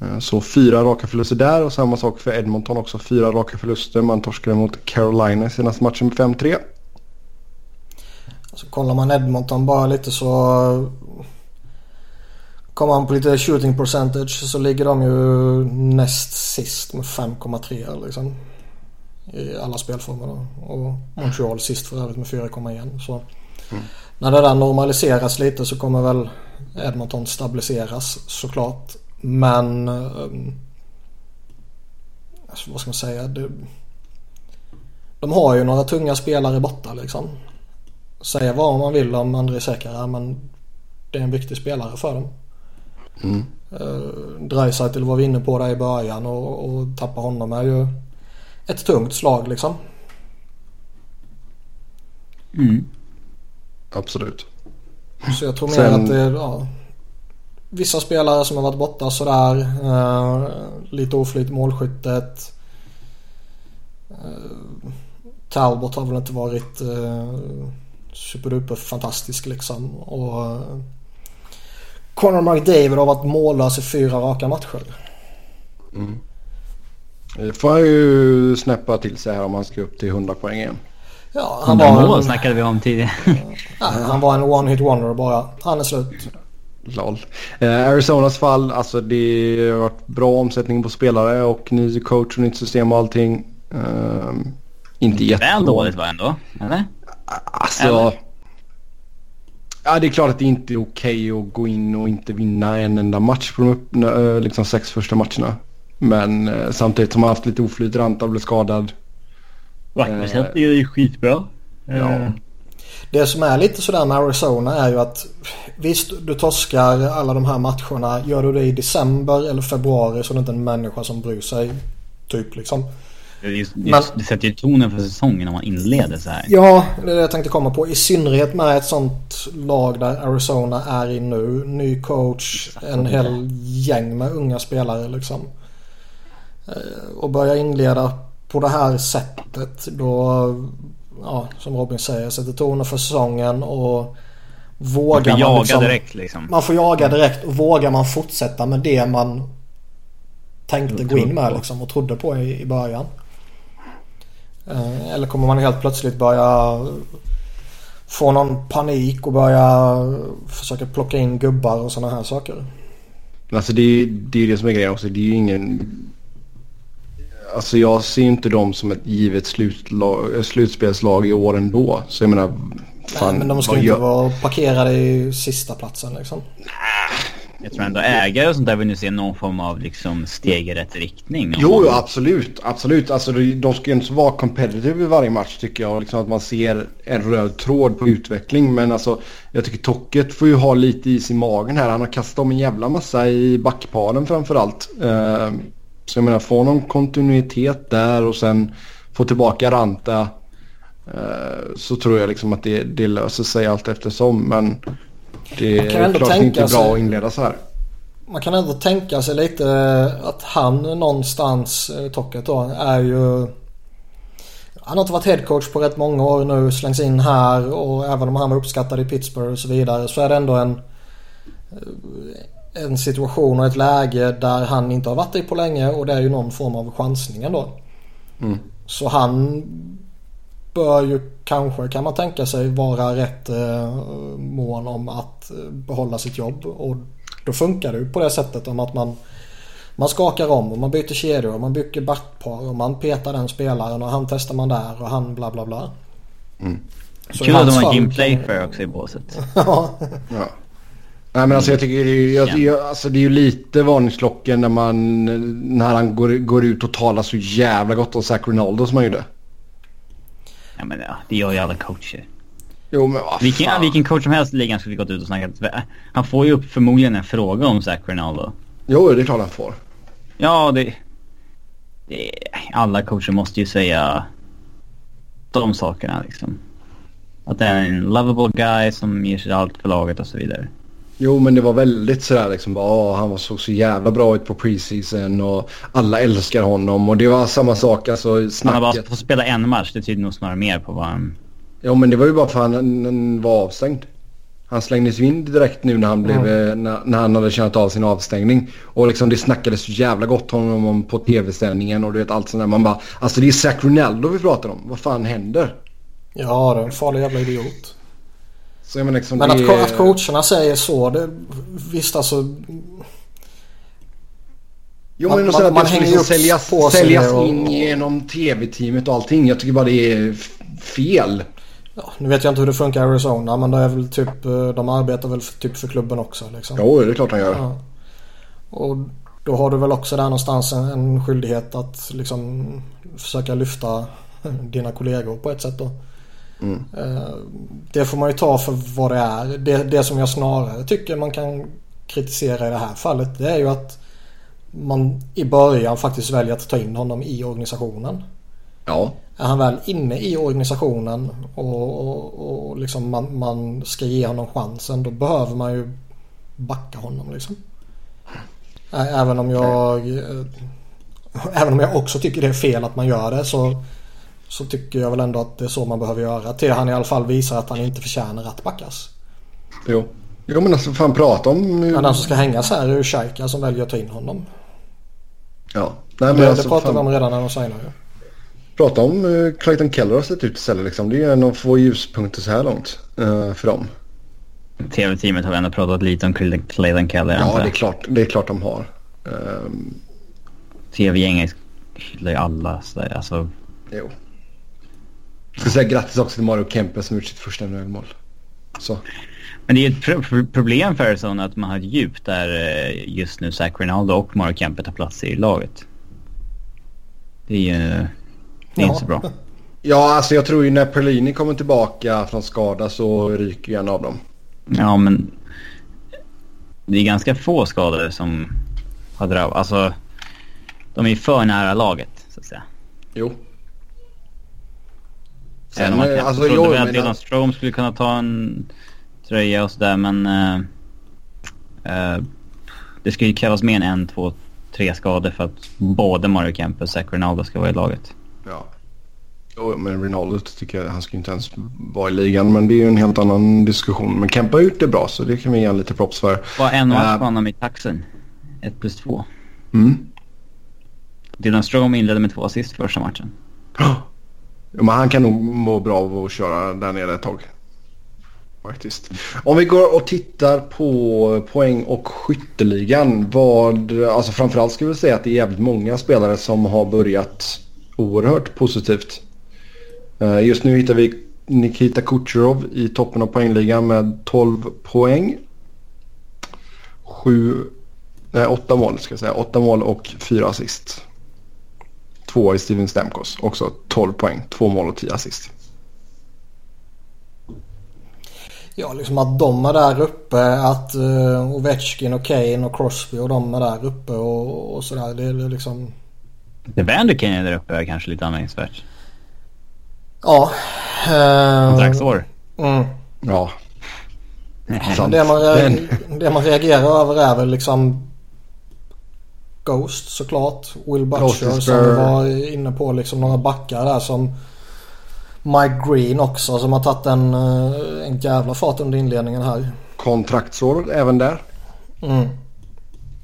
Eh, Så fyra raka förluster där och samma sak för Edmonton också. Fyra raka förluster. Man torskade mot Carolina i senaste matchen med 5-3. Så kollar man Edmonton bara lite så Kommer man på lite shooting percentage så ligger de ju näst sist med 5,3 liksom. I alla spelformer då. Och Montreal sist för övrigt med 4,1. Så när det där normaliseras lite så kommer väl Edmonton stabiliseras såklart. Men um, alltså, vad ska man säga? Det, de har ju några tunga spelare borta liksom. Säga vad man vill om André Sekera men det är en viktig spelare för dem. Mm. Uh, Dreisaitl var vi inne på där i början och, och tappa honom är ju ett tungt slag liksom. Mm. Absolut. Så jag tror mer Sen- att det är ja, vissa spelare som har varit borta sådär. Uh, lite oflyt målskyttet. Uh, Talbot har väl inte varit uh, superduper fantastisk liksom. Och uh, Conor McDavid har varit mållös i fyra raka matcher. Det får han ju snäppa till sig här om han ska upp till 100 poäng igen. Ja, han 100 var, mål en, snackade vi om tidigare. ja, han var en one hit wonder bara. Han är slut. Lol. Eh, Arizonas fall, alltså det har varit bra omsättning på spelare och ny coach och nytt system och allting. Eh, inte jättebra. Väl dåligt var ändå. Eller? Alltså. Eller? Ja det är klart att det inte är okej att gå in och inte vinna en enda match på de upp, eh, liksom sex första matcherna. Men eh, samtidigt som man haft lite oflyt, Ranta blev skadad. Vattensättning är ju skitbra. Ja. Det som är lite sådär med Arizona är ju att visst du torskar alla de här matcherna. Gör du det i december eller februari så är det inte en människa som bryr sig. Typ liksom. Är just, Men- just, det sätter ju tonen för säsongen om man inleder så här. Ja, det är det jag tänkte komma på. I synnerhet med ett sånt lag där Arizona är i nu. Ny coach, en hel gäng med unga spelare liksom. Eh, Och börja inleda på det här sättet då, ja som Robin säger, sätter tonen för säsongen och Man vågar får jaga liksom, direkt liksom. Man får jaga direkt och vågar man fortsätta med det man tänkte gå in med liksom och trodde på i, i början. Eh, eller kommer man helt plötsligt börja få någon panik och börja försöka plocka in gubbar och sådana här saker? Alltså det är det, är det som är grejen också. Det är ju ingen... Alltså jag ser inte dem som ett givet slutlag, slutspelslag i år ändå. Så jag menar... Fan, Nej, men de ska ju inte gör... vara parkerade i sista platsen liksom. Jag tror ändå ägare och sånt där vill nu se någon form av liksom steg i rätt riktning. Jo, jo, absolut. Absolut. Alltså, de ska ju inte vara competitive i varje match tycker jag. Liksom att man ser en röd tråd på utveckling. Men alltså, jag tycker Tocket får ju ha lite is i magen här. Han har kastat om en jävla massa i backparen framförallt. Uh, så jag menar, få någon kontinuitet där och sen få tillbaka Ranta. Uh, så tror jag liksom att det, det löser sig allt eftersom. Men det är klart inte är bra att inleda så här. Man kan ändå tänka sig lite att han någonstans, eh, Tocket då, är ju... Han har inte varit headcoach på rätt många år nu, slängs in här och även om han var uppskattad i Pittsburgh och så vidare så är det ändå en... En situation och ett läge där han inte har varit i på länge och det är ju någon form av chansning ändå. Mm. Så han bör ju kanske kan man tänka sig vara rätt eh, mån om att eh, behålla sitt jobb. Och då funkar det ju på det sättet om att man man skakar om och man byter kedjor och man bygger backpar och man petar den spelaren och han testar man där och han bla bla bla. Mm. Kul att de har Jim Playfair också i båset. ja. ja. Nej men alltså jag tycker det är, jag, jag, alltså det är ju lite varningsklockor när man när han går, går ut och talar så jävla gott om Zach Ronaldo som han gjorde. Ja men ja, det gör ju alla coacher. Jo men vad vilken, fan. vilken coach som helst i ligan skulle gått ut och snackat. Han får ju upp förmodligen en fråga om Zach Ronaldo. Jo det är klart han får. Ja det, det... Alla coacher måste ju säga de sakerna liksom. Att det är en lovable guy som ger sig allt för laget och så vidare. Jo men det var väldigt sådär liksom bara, han såg så jävla bra ut på preseason och alla älskar honom och det var samma sak alltså snacket. Han har bara fått spela en match, det tyder nog snarare mer på vad han... Jo men det var ju bara för att han, han var avstängd. Han slängdes ju in direkt nu när han, blev, mm. när, när, han hade känt av sin avstängning. Och liksom det snackades så jävla gott om honom på tv-sändningen och du vet allt sånt där. Man bara, alltså det är Zac Ronaldo vi pratar om. Vad fan händer? Ja, det är en farlig jävla idiot. Så menar liksom men att, att coacherna säger så, det, visst alltså... Jo men man, man, man hänger liksom säljas, på säljas och, in genom tv-teamet och allting. Jag tycker bara det är fel. Ja, nu vet jag inte hur det funkar i Arizona men det är väl typ, eh, de arbetar väl för, typ för klubben också liksom. Jo det är klart de gör. Ja. Och då har du väl också där någonstans en, en skyldighet att liksom försöka lyfta dina kollegor på ett sätt då. Mm. Det får man ju ta för vad det är. Det, det som jag snarare tycker man kan kritisera i det här fallet det är ju att man i början faktiskt väljer att ta in honom i organisationen. Ja. Är han väl inne i organisationen och, och, och liksom man, man, ska ge honom chansen då behöver man ju backa honom liksom. Även om jag Även om jag också tycker det är fel att man gör det så så tycker jag väl ändå att det är så man behöver göra. Till han i alla fall visar att han inte förtjänar att backas. Jo. Jo men alltså fan prata om... Men den som ska hängas här är ju Shaika som väljer att ta in honom. Ja. Nej, men det, alltså, det pratade vi om redan när de signade ju. Prata om uh, Clayton Keller har sett ut istället liksom. Det är en av få ljuspunkter så här långt uh, för dem. TV-teamet har ändå pratat lite om Clayton Keller. Ja, det är, klart, det är klart de har. Um... TV-gänget hyllar ju alla sådär. Alltså... Jo. Jag ska säga grattis också till Mario Kempe som gjort sitt första NHL-mål. Så. Men det är ett pro problem för Arizona att man har ett djup där eh, just nu Zach Ronaldo och Mario Kempe tar plats i laget. Det är ju det är ja. inte så bra. Ja, alltså jag tror ju när Perlini kommer tillbaka från skada så ryker ju en av dem. Ja, men det är ganska få skador som har drabbat. Alltså, de är ju för nära laget så att säga. Jo. Sen, man kan, alltså, trodde väl att Dylan Strome skulle kunna ta en tröja och sådär men... Uh, uh, det ska ju krävas mer än en, två, tre skador för att både Mario Kempe och Zach Ronaldo ska vara i laget. Ja. Jo, men Ronaldo tycker jag, han ska ju inte ens vara i ligan. Men det är ju en helt annan diskussion. Men Kempe har gjort det bra så det kan vi ge lite props för. Var en match uh, på honom i taxen. Ett plus två. Mm. Dylan Strome inledde med två assist första matchen. Men han kan nog må bra av att köra där nere ett tag. Faktiskt. Om vi går och tittar på poäng och skytteligan. Vad, alltså framförallt skulle vi säga att det är jävligt många spelare som har börjat oerhört positivt. Eh, just nu hittar vi Nikita Kucherov i toppen av poängligan med 12 poäng. Sju, nej, åtta mål ska jag säga. Åtta mål och fyra assist. Två i Steven Stamkos. Också 12 poäng. Två mål och tio assist. Ja, liksom att de är där uppe. Att uh, Ovechkin och Kane och Crosby och de är där uppe och, och sådär. Det är liksom... Det Vander Kane är där uppe är kanske lite anmärkningsvärt. Ja. Uh, Kontraktsår. Mm. Ja. Det man, reagerar, det man reagerar över är väl liksom Ghost såklart. Will Butcher som vi var inne på. Liksom några backar där som Mike Green också som har tagit en, eh, en jävla fart under inledningen här. Kontraktsår även där. Mm.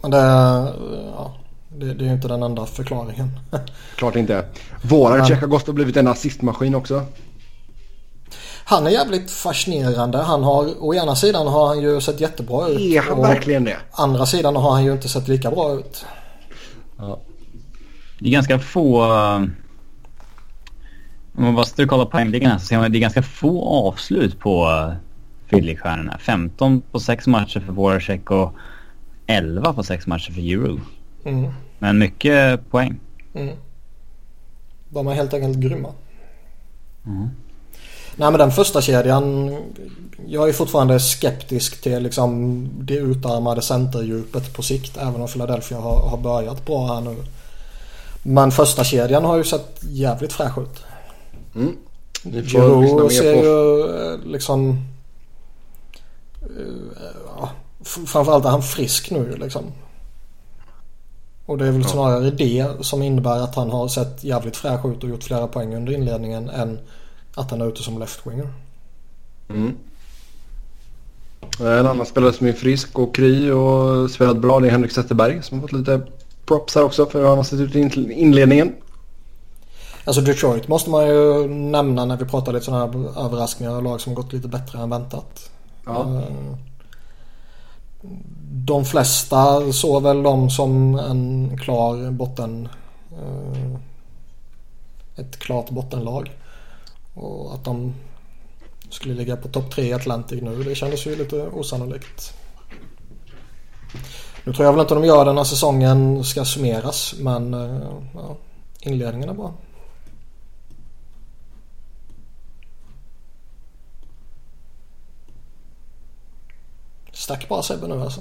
Men det, ja, det, det är ju inte den enda förklaringen. Klart inte. Våran. Agost har blivit en assistmaskin också. Han är jävligt fascinerande. Han har, å ena sidan har han ju sett jättebra ut. Är han verkligen det? andra sidan har han ju inte sett lika bra ut. Ja. Det är ganska få... Om man bara står och kollar poängligan så ser man att det är ganska få avslut på Philly-stjärnorna. 15 på 6 matcher för Voracek och 11 på 6 matcher för Euro. Mm. Men mycket poäng. Mm. De är helt enkelt grymma. Mm. Nej men den första kedjan Jag är fortfarande skeptisk till liksom det utarmade centerdjupet på sikt. Även om Philadelphia har, har börjat bra här nu. Men första kedjan har ju sett jävligt fräsch ut. Mm. Giroud ser på. ju eh, liksom... Eh, ja, framförallt är han frisk nu liksom. Och det är väl ja. snarare det som innebär att han har sett jävligt fräsch ut och gjort flera poäng under inledningen än att han är ute som left-winger. Mm. En annan spelare som är frisk och kry och spelat bra det är Henrik Zetterberg som har fått lite props här också för hur han har sett ut i inledningen. Alltså Detroit måste man ju nämna när vi pratar lite sådana här överraskningar och lag som gått lite bättre än väntat. Ja. Eh, de flesta såg väl dem som en klar botten... Eh, ett klart bottenlag. Och att de skulle ligga på topp 3 i Atlantic nu, det kändes ju lite osannolikt. Nu tror jag väl inte de gör det när säsongen ska summeras, men eh, ja, inledningen är bra. Stack bara Sebbe nu alltså.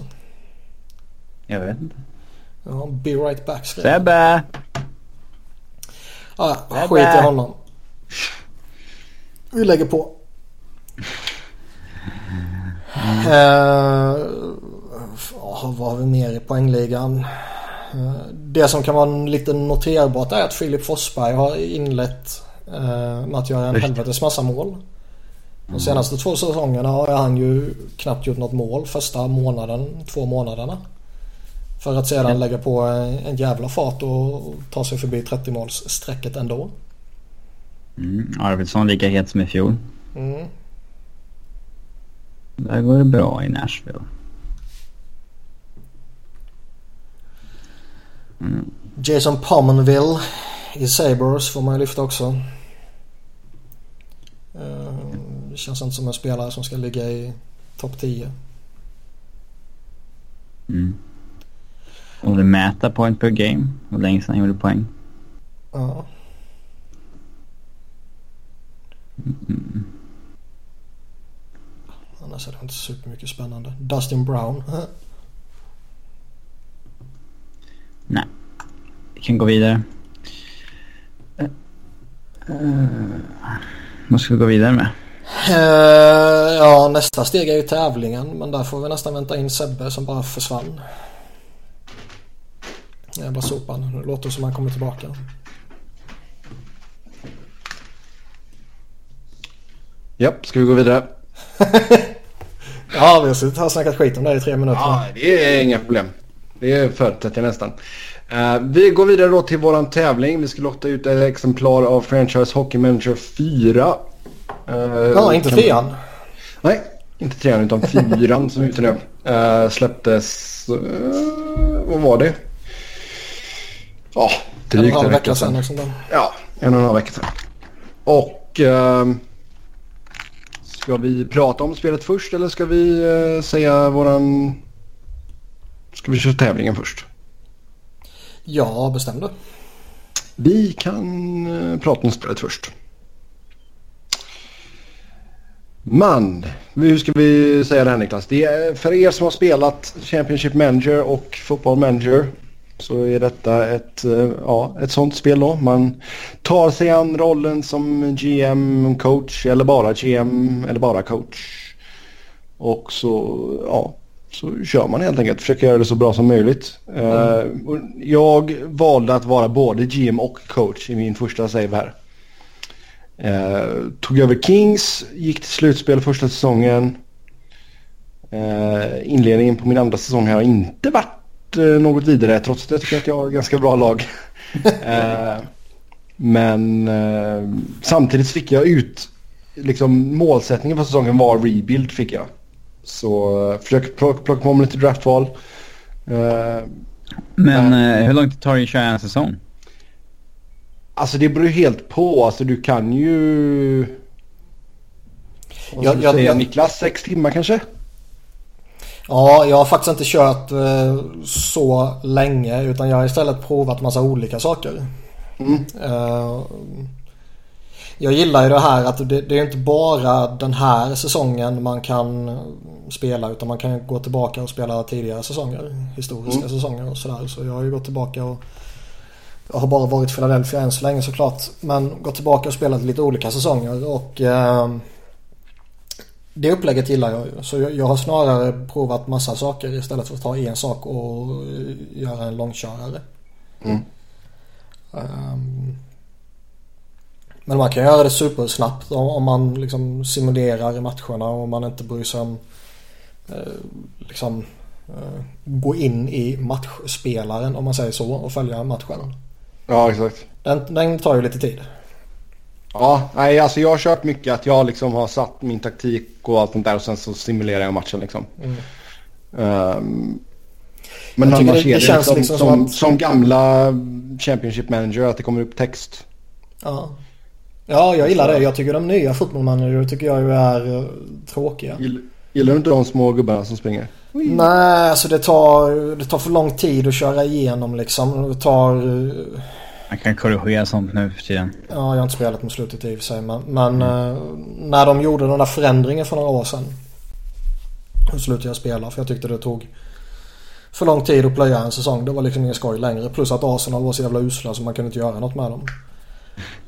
Jag vet inte. Ja, be right back Sebbe! Ja, skit i honom. Vi lägger på. Mm. Vad har vi mer i poängligan? Uh, det som kan vara lite noterbart är att Filip Forsberg har inlett uh, med att göra en helvetes massa mål. De senaste två säsongerna har han ju knappt gjort något mål första månaden, två månaderna. För att sedan lägga på en jävla fart och ta sig förbi 30 målsstrecket ändå. Mm, Arvidsson lika het som i fjol. Mm. Där går det bra i Nashville. Mm. Jason Pominville i Sabres får man ju lyfta också. Uh, det känns inte som en spelare som ska ligga i topp 10. Mm. Om du mäter point per game, hur länge sedan han gjorde poäng? Ja. Mm. Annars är det inte supermycket spännande. Dustin Brown. Nej. Vi kan gå vidare. Uh, uh, vad ska vi gå vidare med? Uh, ja, nästa steg är ju tävlingen. Men där får vi nästan vänta in Sebbe som bara försvann. Jävla sopan. Det låter som han kommer tillbaka. Japp, ska vi gå vidare? ja, vi har suttit här och snackat skit om det i tre minuter. Ja, det är inga problem. Det förutsätter jag nästan. Uh, vi går vidare då till våran tävling. Vi ska lotta ut ett exemplar av Franchise Hockey Manager 4. Uh, ja, inte trean. Nej, inte trean utan fyran som är ute nu. Uh, släpptes... Uh, vad var det? Ja, drygt en, en vecka sedan. sedan. Liksom ja, en och en halv vecka sedan. Och... Uh, ska vi prata om spelet först eller ska vi uh, säga våran... Ska vi köra tävlingen först? Ja, bestäm du. Vi kan uh, prata om spelet först. Man, hur ska vi säga det här Niklas? Det är, för er som har spelat Championship Manager och Football Manager så är detta ett, eh, ja, ett sånt spel då. Man tar sig an rollen som GM, coach eller bara GM eller bara coach. Och så, ja, så kör man helt enkelt. Försöker göra det så bra som möjligt. Mm. jag valde att vara både GM och coach i min första save här. Eh, tog över Kings, gick till slutspel första säsongen. Inledningen på min andra säsong här har inte varit eh, något vidare trots jag tycker att jag har ganska bra lag. Eh, men eh, samtidigt fick jag ut, liksom målsättningen för säsongen var rebuild fick jag. Så försök plocka, plocka på mig lite draftval. men hur långt tar det att köra en säsong? Alltså det beror ju helt på. Alltså du kan ju... Vad jag, jag, säga, jag, Niklas? Sex timmar kanske? Ja, jag har faktiskt inte kört eh, så länge utan jag har istället provat massa olika saker. Mm. Eh, jag gillar ju det här att det, det, är inte bara den här säsongen man kan spela utan man kan gå tillbaka och spela tidigare säsonger. Historiska mm. säsonger och sådär. Så jag har ju gått tillbaka och jag har bara varit Philadelphia än så länge såklart. Men gått tillbaka och spelat lite olika säsonger och eh, det upplägget gillar jag ju. Så jag, jag, har snarare provat massa saker istället för att ta en sak och göra en långkörare. Mm. Um, men man kan göra det supersnabbt om, om man liksom simulerar matcherna och man inte bryr sig om eh, liksom eh, gå in i matchspelaren om man säger så och följa matchen. Ja, exakt. Den, den tar ju lite tid. Ja, nej alltså jag har kört mycket att jag liksom har satt min taktik och allt sånt där och sen så simulerar jag matchen liksom. Mm. Um, men annars det, det, är det liksom, liksom som, att... som, gamla Championship Manager att det kommer upp text. Ja. Ja, jag gillar det. Jag tycker de nya Football Manager tycker jag ju är uh, tråkiga. Gillar du inte de små gubbarna som springer? Nej, alltså det tar, det tar för lång tid att köra igenom liksom. Det tar... Man kan korrigera sånt nu för tiden. Ja, jag har inte spelat med slutet i och för sig. Men, men mm. när de gjorde den där förändringen för några år sedan. Då slutade jag spela för jag tyckte det tog för lång tid att plöja en säsong. Det var liksom ingen skoj längre. Plus att Arsenal var så jävla usla så man kunde inte göra något med dem.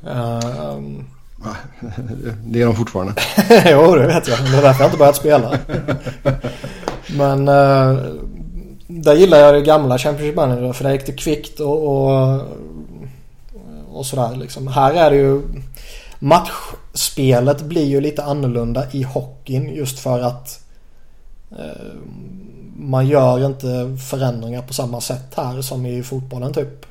Um, det är de fortfarande. jo, det vet jag. Det är därför jag inte börjat spela. Men uh, där gillar jag det gamla Championship Manager för där gick det kvickt och, och, och sådär liksom. Här är det ju matchspelet blir ju lite annorlunda i hockeyn just för att uh, man gör inte förändringar på samma sätt här som i fotbollen typ.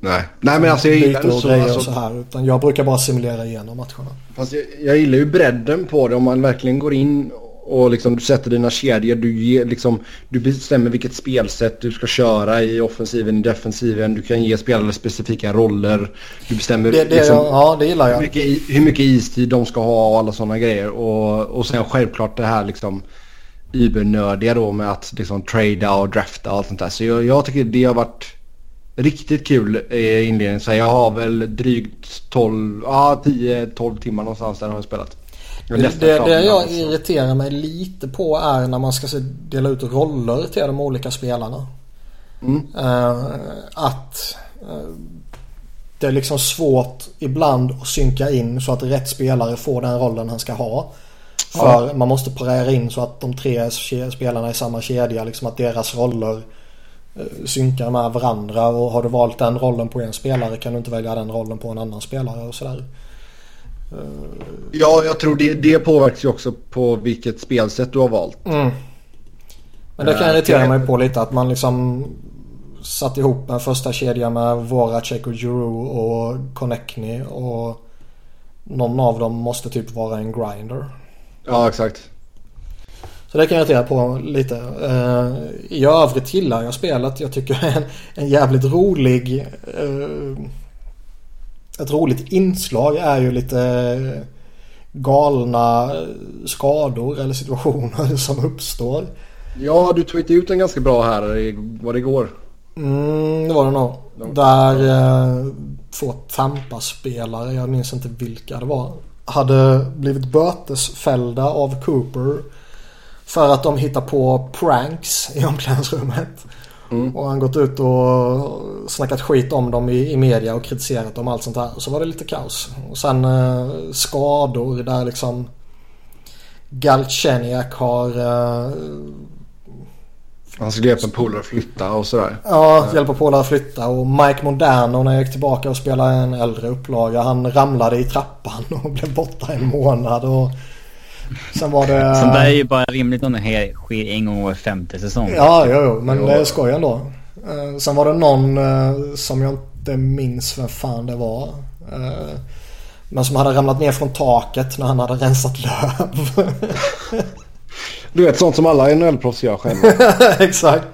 Nej, Nej men alltså jag gillar det så. Alltså, så här, utan jag brukar bara simulera igenom matcherna. Fast jag, jag gillar ju bredden på det om man verkligen går in och liksom du sätter dina kedjor. Du, ger, liksom, du bestämmer vilket spelsätt du ska köra i offensiven, i defensiven. Du kan ge spelare specifika roller. Du bestämmer det, det, liksom, ja, det gillar jag. Hur, mycket, hur mycket istid de ska ha och alla sådana grejer. Och, och sen självklart det här liksom übernördiga då med att liksom trada och drafta och allt sånt där. Så jag, jag tycker det har varit riktigt kul i inledningen. Så jag har väl drygt 12, ja 10-12 timmar någonstans där har jag spelat. Det, det, det jag irriterar mig lite på är när man ska dela ut roller till de olika spelarna. Mm. Uh, att uh, det är liksom svårt ibland att synka in så att rätt spelare får den rollen han ska ha. För ja. man måste parera in så att de tre spelarna i samma kedja, liksom att deras roller Eh, synkar med varandra och har du valt den rollen på en spelare kan du inte välja den rollen på en annan spelare och sådär. Eh, ja, jag tror det, det påverkas ju också på vilket spelsätt du har valt. Mm. Men det kan irritera mig på lite att man liksom satt ihop en första kedja med Voracek och Giroud och Konechny och någon av dem måste typ vara en grinder. Ja, exakt. Så det kan jag irritera på lite. Uh, I övrigt gillar jag spelet. Jag tycker en, en jävligt rolig... Ett roligt inslag är ju lite galna skador eller situationer som uppstår. Ja, du tweetade ut en ganska bra här. Var det igår? Mm, det var det nog. Där eh, två Tampa-spelare, jag minns inte vilka det var, hade blivit bötesfällda av Cooper för att de hittar på pranks i omklädningsrummet. Mm. Och han gått ut och snackat skit om dem i, i media och kritiserat dem och allt sånt där. Och så var det lite kaos. Och sen eh, skador där liksom Galchenyak har eh, han skulle hjälpa polare att flytta och sådär. Ja, hjälpa polare att flytta. Och Mike Moderno när jag gick tillbaka och spelade en äldre upplaga. Han ramlade i trappan och blev borta en månad. Och sen var det... Sånt där är ju bara rimligt om det sker en gång var femte säsong. Ja, jo, jo. Men det är skoj ändå. Eh, sen var det någon eh, som jag inte minns vem fan det var. Eh, men som hade ramlat ner från taket när han hade rensat löv. Du vet sånt som alla NHL-proffs gör själva. exakt.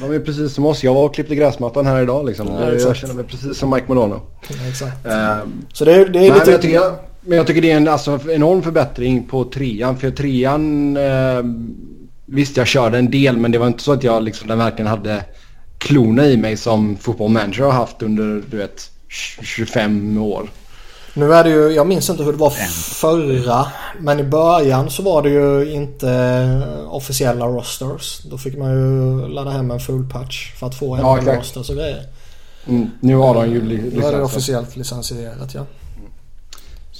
De är precis som oss. Jag var och klippte gräsmattan här idag liksom. Ja, jag känner mig precis som Mike Modano. Ja, exakt. Uh, så det, det är lite... Jag, tycker, men jag tycker det är en alltså, enorm förbättring på trean. För trean... Uh, visst jag körde en del men det var inte så att jag liksom den verkligen hade klona i mig som fotbollmanager har haft under du vet 25 år. Nu är det ju, jag minns inte hur det var förra. Men i början så var det ju inte officiella rosters. Då fick man ju ladda hem en full patch för att få ja, en rosters och grejer. Mm, nu har de ju licens. Nu är det officiellt licensierat ja.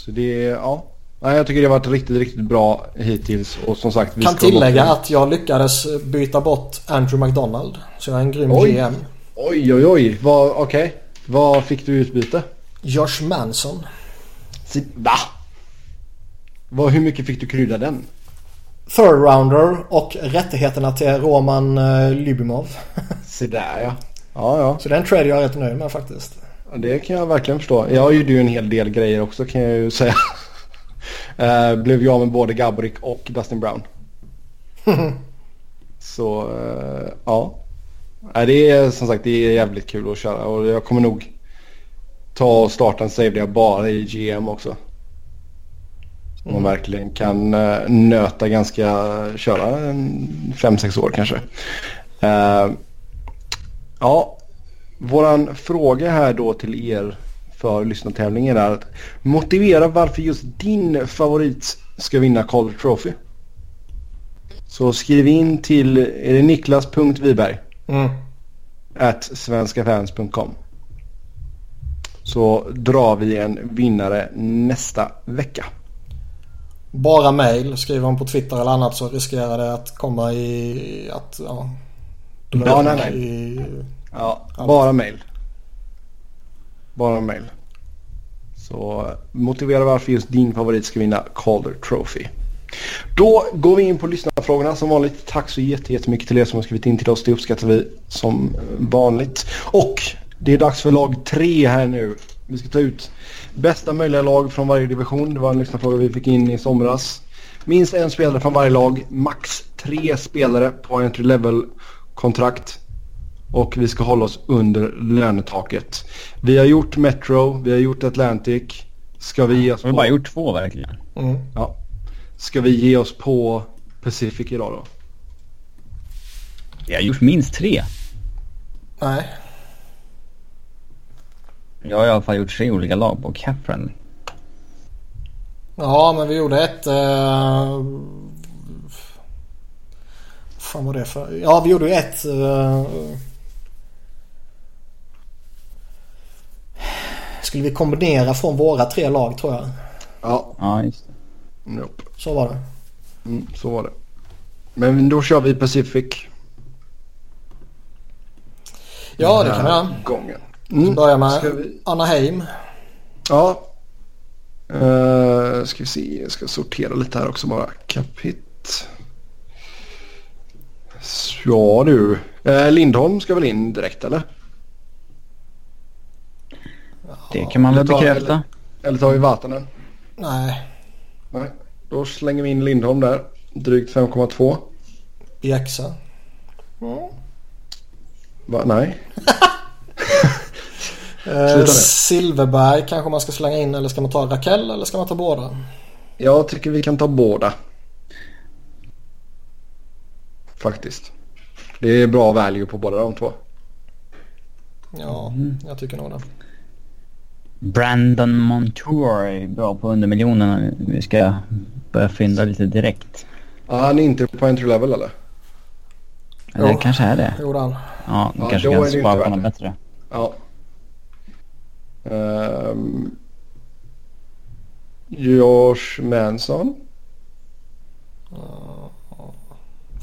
Så det, ja. Nej, jag tycker det har varit riktigt, riktigt bra hittills. Och som sagt, vi kan tillägga att jag lyckades byta bort Andrew McDonald. Så jag är en grym oj. GM. Oj, oj, oj. Okej. Okay. Vad fick du utbyte? Josh Manson. Va? Vad, hur mycket fick du krydda den? Third rounder och rättigheterna till Roman uh, Lybimov. Se där ja. Ja, ja. Så den trade jag är rätt nöjd med faktiskt. Det kan jag verkligen förstå. Jag gjorde ju en hel del grejer också kan jag ju säga. uh, blev jag med både Gabrick och Dustin Brown. Så uh, ja. Det är som sagt det är jävligt kul att köra och jag kommer nog ta och starta en save där jag bara i GM också. Som man mm. verkligen kan uh, nöta ganska, köra en 5-6 år kanske. Uh, ja, våran fråga här då till er för lyssnartävlingen är att motivera varför just din favorit ska vinna Calder Trophy. Så skriv in till, är det niklas.viberg? Mm. At svenskafans.com så drar vi en vinnare nästa vecka. Bara mail. Skriver man på Twitter eller annat så riskerar det att komma i att... Ja, ja nej, nej. I, ja, bara mail. Bara mail. Så motivera varför just din favorit ska vinna Calder Trophy. Då går vi in på lyssnarfrågorna som vanligt. Tack så jättemycket till er som har skrivit in till oss. Det uppskattar vi som vanligt. Och det är dags för lag tre här nu. Vi ska ta ut bästa möjliga lag från varje division. Det var en lyssnarfråga vi fick in i somras. Minst en spelare från varje lag. Max tre spelare på entry level-kontrakt. Och vi ska hålla oss under lönetaket. Vi har gjort Metro, vi har gjort Atlantic. Ska vi ge oss på... Vi har bara gjort två verkligen. Mm. Ja. Ska vi ge oss på Pacific idag då? Vi har gjort minst tre. Nej. Jag har i alla fall gjort tre olika lag på Capren. Ja, men vi gjorde ett... Uh... fan var det för... Ja, vi gjorde ju ett... Uh... Skulle vi kombinera från våra tre lag tror jag. Ja. Ja, just det. Nope. Så var det. Mm, så var det. Men då kör vi Pacific. Ja, det kan vi göra. Gången. Mm. Börjar med vi... Anaheim. Ja. Uh, ska vi se, jag ska sortera lite här också bara. Kapit. Ja du, Eh, Lindholm ska väl in direkt eller? Det kan man väl Eller ta- bekräfta. Eller tar vi Vatanen? Nej. Nej. Då slänger vi in Lindholm där. Drygt 5,2. Bjäxa. Va? Nej. Eh. Silverberg kanske man ska slänga in eller ska man ta Raquel eller ska man ta båda? Jag tycker vi kan ta båda. Faktiskt. Det är bra value på båda de två. Ja, jag tycker nog det. Brandon Montour är bra på under miljonerna. Vi ska börja fynda lite direkt. Ja, han är inte på entry level eller? Eller Jo. kanske är det. Gjorde han. Ja, Ja, kanske då kan det inte på något det. bättre. Ja. Um, Josh Manson.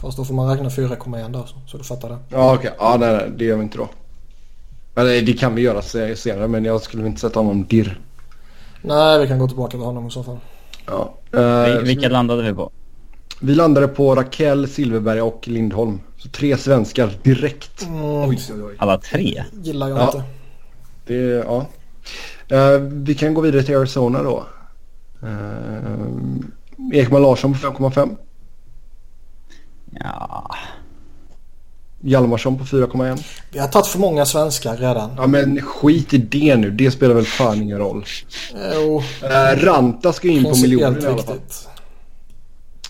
Fast då får man räkna 4,1 där så, så du fattar det. Ja okej, ja nej, nej det gör vi inte då. Eller det kan vi göra se- senare men jag skulle inte sätta honom dirr. Nej, vi kan gå tillbaka till honom i så fall. Ja. Vi- Vilka landade vi på? vi landade på Raquel, Silverberg och Lindholm. Så tre svenskar direkt. Mm, oj, oj. Alla tre? Gillar jag Ja. inte. Det, ja. Eh, vi kan gå vidare till Arizona då. Uh, Ekman Larsson på 5,5. Ja, Hjalmarsson på 4,1. Vi har tagit för många svenskar redan. Ja men skit i det nu. Det spelar väl fan ingen roll. Jo, Uh, Ranta ska in på miljonen i alla fall.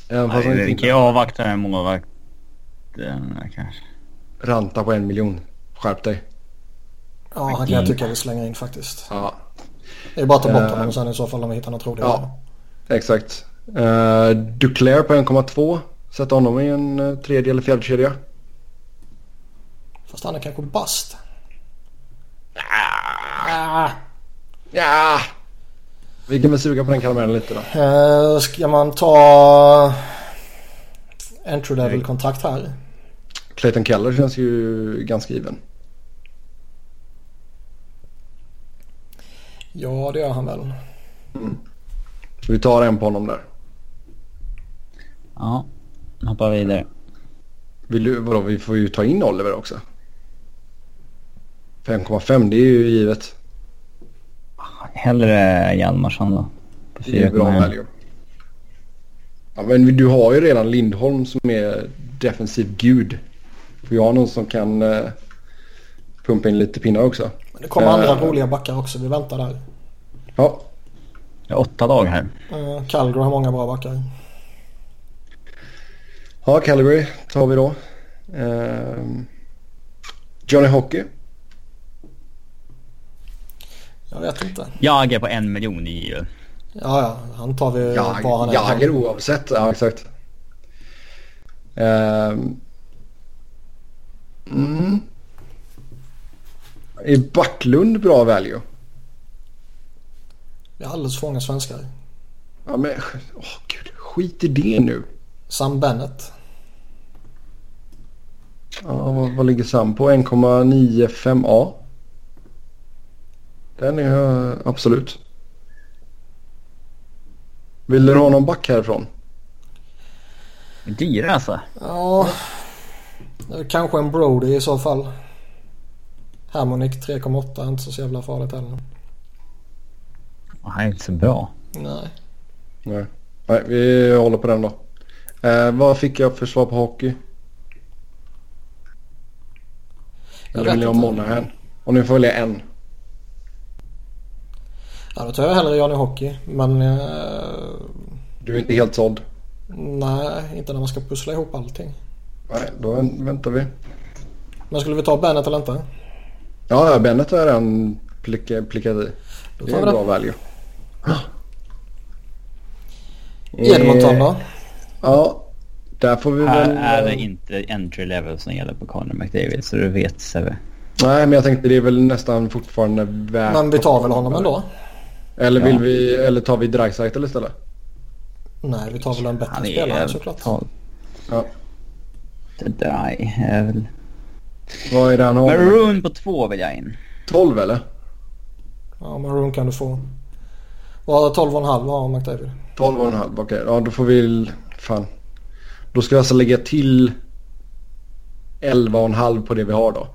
Även fast han vi inte kan ju avvakta med målvakten kanske. Ranta på en miljon. Skärp dig. Ja, han kan jag tycka vi slänger in faktiskt. Ja, Det är bara att ta bort Eh. honom och sen i så fall om vi hittar något roligare. Ja. exakt. Uh, Duclair på 1,2. Sätta honom i en uh, tredje eller fjärde kedja. Fast han är kanske bast. Ah. Ja. Vi kan väl suga på den karamellen lite då. Eh, ska man ta entry level kontrakt här? Clayton Keller känns ju ganska given. Ja, det gör han väl. Så vi tar en på honom där. Ja, hoppa vidare. Vill du, vadå, vi får ju ta in Oliver också. 5,5 det är ju givet. Hellre Hjalmarsson då. På Det är ju bra 4,1. value. Ja, men du har ju redan Lindholm som är defensiv gud. Får jag ha någon som kan eh, pumpa in lite pinnar också. Men det kommer Eh. andra roliga backar också. Vi väntar där. Ja, Jag har åtta lag här. Uh, Calgary har många bra backar. ja Calgary tar vi då. Ehm, Johnny Hockey. Jag vet inte. Jag är på en miljon i ju. Ja, ja. Han tar vi Jag, var han är. Jager oavsett. Ja, exakt. Ehm, mm. Är Backlund bra value? Vi har alldeles för många svenskar. Ja men åh gud, skit i det nu. Sam Bennett. Ja, vad, vad ligger Sam på? 1,95 A. Den är jag absolut. Vill du ha någon back härifrån? Dyra alltså. Ja. Kanske en Brody i så fall. Harmonic 3,8 är inte så jävla farligt heller. Han är inte så bra. Nej. Nej. Nej, vi håller på den då. Eh, vad fick jag för svar på hockey? Jag Eller vill ni ha. Monahan? Och nu får välja en. Ja, då tar jag hellre Johnny Hockey. Men eh, Du är inte helt såld. nej, inte när man ska pussla ihop allting. Nej, då vä- väntar vi. Men skulle vi ta Bennett eller inte? Ja, ja, Bennett har jag redan plicka- plickat i. Då Det är vi bra value. Edmonton då? Ja, där får vi Här väl... är det inte entry level som gäller på Conor McDavid så du vet Sebbe. Nej, men jag tänkte det är väl nästan fortfarande värt... Men vi tar väl honom ändå? Eller vill Ja. vi... Eller tar vi Dreisaitl istället? Nej, vi tar väl en bättre Han spelare är såklart. tal. Ja. Där är väl... Vad är det han har? Maroon på två vill jag in. 12 eller? Ja, Maroon kan du få. Vad 12,5 har McDavid? 12 och en halv, okej. Ja, då får vi... Fan. Då ska jag alltså lägga till... 11,5 på det vi har då.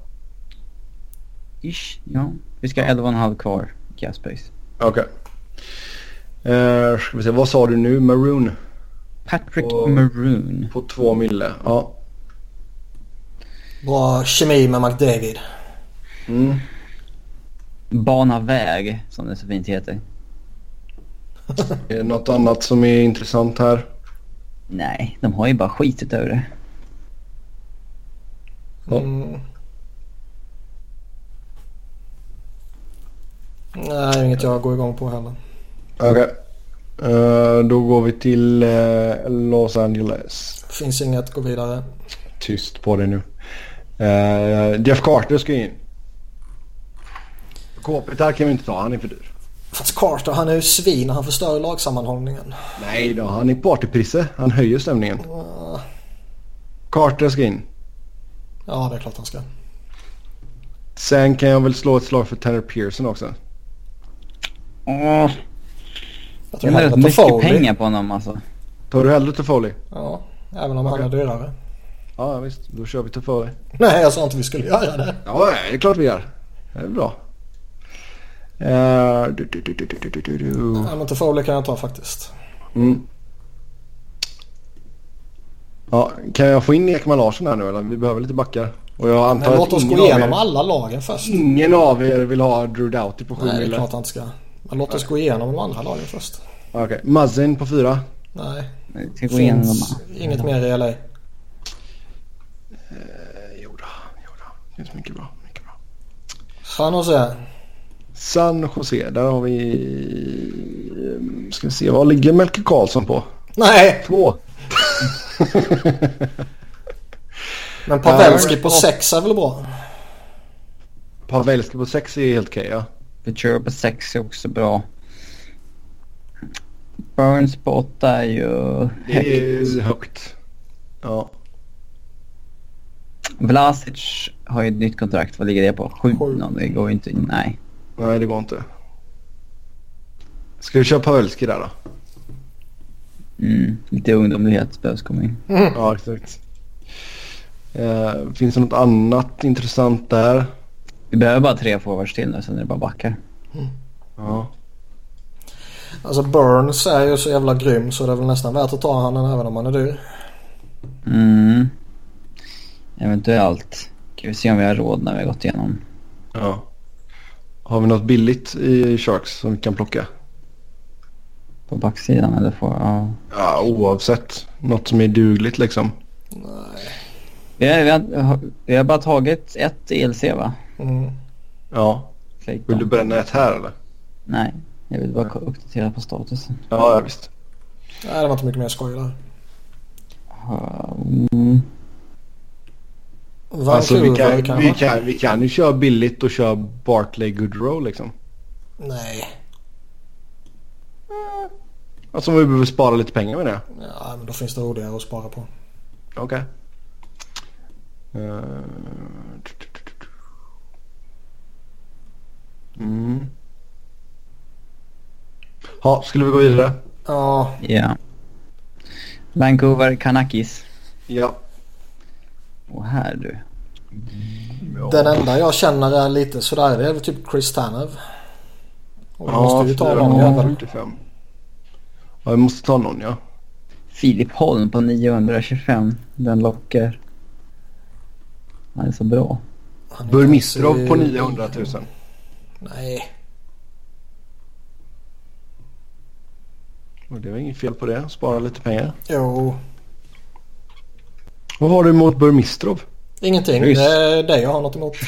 Ish, ja. Vi ska ha 11,5 kvar cap space. Okej. Eh, ska vi se, vad sa du nu? Maroon Patrick Och- Maroon. på 2 mille. Ja. Bra kemi med McDavid. Mm. Bana väg, som det så fint heter. Är det något annat som är intressant här? Nej, de har ju bara skitit över det. Mm. Nej, inget jag går igång på heller. Okej. Eh, då går vi till eh, Los Angeles. Finns inget, gå vidare. Tyst på det nu. Eh, Jeff Carter ska in. Kopitar kan vi inte ta, han är för dyr. Fast Carter han är ju svin han förstör lagsammanhållningen. Nej då, han är partyprisse. Han höjer stämningen. Uh, Carter ska in. Ja, det är klart han ska. Sen kan jag väl slå ett slag för Tanner Pearson också. Jag tror hellre mycket pengar på honom alltså. Tar du hellre Toffoli? Ja, även om han är dyrare. Ja, visst. Då kör vi Toffoli. Nej, jag sa inte vi skulle göra det. Ja, det är klart vi gör. Det är bra. Uh, du, ja, men Toffoli kan jag ta faktiskt. Mm. Ja, kan jag få in Ekman Larsson här nu eller? Vi behöver lite backar. Och jag antar Nej, låt oss gå igenom er, alla lagen först. Ingen av er vill ha Drew Doughty på 7 Nej, det är klart han inte ska. Men låt oss gå igenom de andra lagen först. Okej, Muzzin på 4. Nej, ska gå igenom inget mer i LA. Eh, jo då, jo då. Det finns mycket bra. Mycket bra. San Jose. San Jose, där har vi... Ska vi se, vad ligger Melker Karlsson på? Nej, Två. men Pavelski på sex är väl bra? Pavelski på 6 är helt okej ja. Ventura på 6 är också bra. Burns på 8 är ju Det högt. är högt. Ja. Vlasic har ju ett nytt kontrakt. Vad ligger det på? 7? Sju. Det går inte. Nej. Nej, det går inte. Ska vi köra Pavelski där då? Mm. Lite ungdomlighet behövs komma in. Ja, exakt. Eh, finns det något annat intressant där? Vi behöver bara tre forwards till nu, sen är det bara backar. Ja. Alltså Burns är ju så jävla grym så det är väl nästan värt att ta han även om han är dyr. Mm. Eventuellt. Ska vi se om vi har råd när vi har gått igenom. ja. Har vi något billigt i Sharks som vi kan plocka? På backsidan eller får... Ja. Ja, oavsett. Något som är dugligt liksom. Nej. Vi, har, vi, har, vi har bara tagit ett ELC va? Mm. Ja. Clayton. Vill du bränna ett här eller? Nej. Jag vill bara uppdatera på statusen. Ja, ja visst. Nej, det var inte mycket mer skoj där. Vancouver Alltså vi kan, kanske? vi, kan, vi kan ju köra billigt och köra Bartley Goodrow liksom. Nej. Alltså om vi behöver spara lite pengar med det. Ja, men då finns det roligare att spara på. Okej. Eh, Mm. Ja, skulle vi gå vidare? Ja, Ja. Vancouver Canucks. Ja. Och här du. den enda jag känner är lite sådär det är väl typ Chris Tanev. Och vi Ja, måste ju ta någon jävel. 45. Ja, vi måste ta någon ja. Filip Holm på 925. Den lockar. Han är så bra. Burmistrov på 900 000. Nej. Och det var inget fel på det. Spara lite pengar. Jo. Vad har du emot Burmistrov? Ingenting. Ryss. Det är det jag har något emot.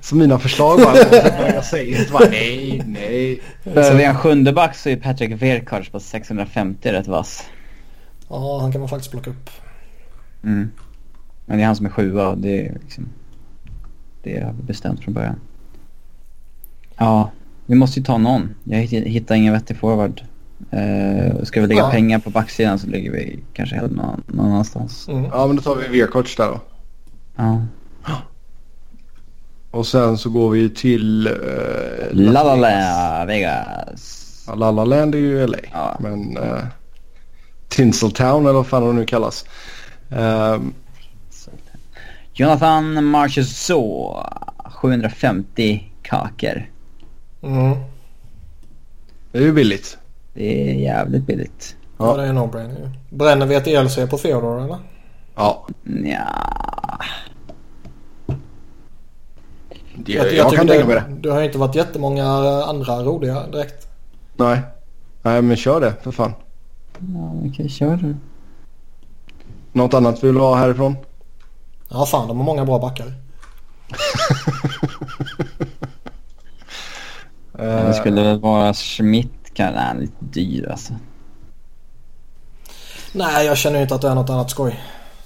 Så mina förslag bara, jag säger inte bara nej, nej. För vi har en sjunde back så är Patrick Verkards på 650 rätt vass. Ja, han kan man faktiskt plocka upp. Mm. Men det är han som är sjua och det är liksom... Det är bestämt från början. Ja, vi måste ju ta någon. Jag hitt- hittar ingen vettig forward. Uh, ska vi lägga Ja. pengar på backsidan så ligger vi kanske hellre någon, någon annanstans. Mm. Ja, men då tar vi Verkoch där då. Ja. Och sen så går vi till... Uh, La la la Vegas. Ja, La La Land är ju LA. Ja. Men uh, Tinseltown eller vad fan det nu kallas. Ehm, Jonathan Marchessault. 750 kakor. Mm. Det är ju billigt. Det är jävligt billigt. Ja. Ja. det är en no-brainer. Bränner vi ett ELC på Theodore eller? Ja. Ja. Det, jag, kan tycker tänka mig det. Det har ju inte varit jättemånga andra roliga direkt. Nej. Nej men kör det för fan. Ja, okej, kör du. Något annat vi vill ha härifrån? Ja fan de har många bra backar. Det skulle väl vara Schmidt kanske. Han är lite dyr alltså. Nej jag känner ju inte att det är något annat skoj.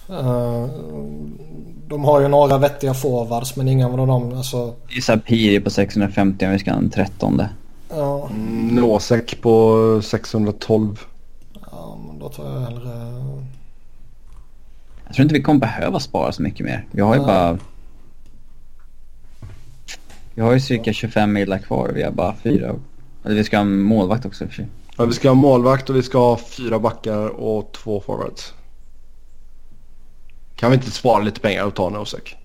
Eh, de har ju några vettiga forwards men inga av dem alltså. Det är Sapiri på 650 om vi ska ha en trettonde. Ja, Mm, Nosek på 612. ja men då tar jag hellre. Jag tror inte vi kommer behöva spara så mycket mer. Vi har ju Nej. bara... Vi har ju cirka 25 millar kvar. Vi har bara fyra. Eller vi ska ha en målvakt också i och för sig. Ja, vi ska ha målvakt och vi ska ha fyra backar och två forwards. Kan vi inte spara lite pengar och ta Nosek?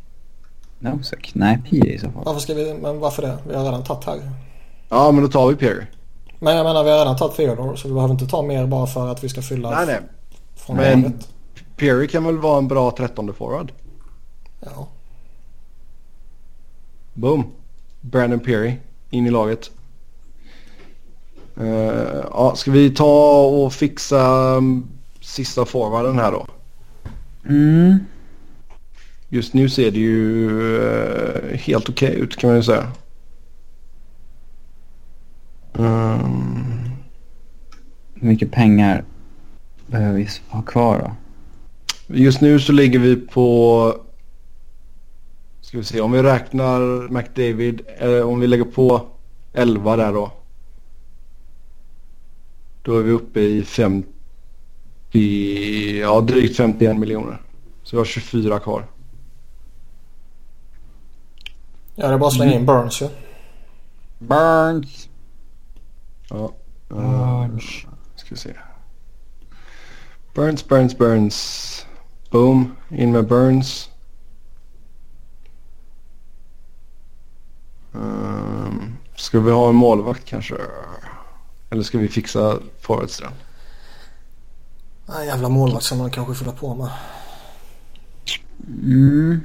Nosek? Nej, Piri i så fall. Varför ska vi, men varför det? Vi har redan tagit här. Ja men då tar vi Perry. Men jag menar vi har redan tagit Theodore så vi behöver inte ta mer bara för att vi ska fylla Nej nej. från Men- laget. Perry kan väl vara en bra trettonde forward? Ja. Boom. Brandon Perry in i laget. Eh, ja, ska vi ta och fixa um, sista forwarden här då? Mm. Just nu ser det ju eh, helt okej ut kan man ju säga. Um, Hur mycket pengar behöver vi ha kvar då? just nu så ligger vi på... Ska vi se om vi räknar McDavid. Eh, om vi lägger på 11 där då. Då är vi uppe i 50... Ja drygt 51 miljoner. Så vi har 24 kvar. Ja det är bara att slänga in Burns ju. Burns! Ja. Uh, ska vi se. Burns, Burns, Burns. Boom. In med Burns. Um, ska vi ha en målvakt kanske? Eller ska vi fixa forwards då? Nej jävla målvakt som man kanske fylla på med. Mm.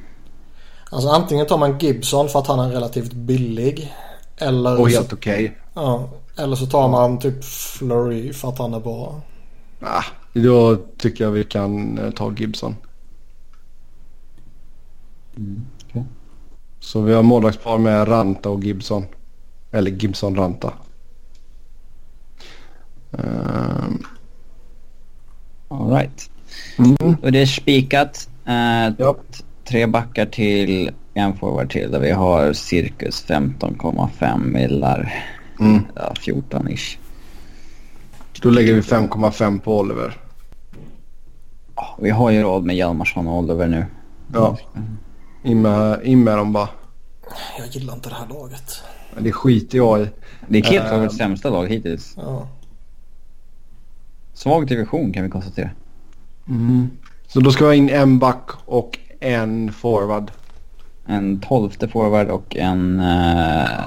Alltså antingen tar man Gibson för att han är relativt billig. Eller, Och så, helt okej. ja, eller så tar man typ Flurry för att han är bra. Ah, då tycker jag vi kan eh, ta Gibson. Mm. Så vi har målvaktspar med Ranta och Gibson. Eller Gibson-Ranta. Um, All right. mm. Och det är spikat. Eh, Ja. Tre backar till, en forward till där vi har cirkus 15,5 millar. Mm. Ja, 14-ish. Då lägger vi 5,5 på Oliver. Vi har ju råd med Hjalmarsson och Oliver nu. Ja. In med, in med dem bara. Jag gillar inte det här laget. Men Det skiter jag i. Det är helt klart vårt sämsta lag hittills. Ja. Svag division kan vi konstatera. Så då ska vi ha in en back och en forward. En tolfte forward och en... eh,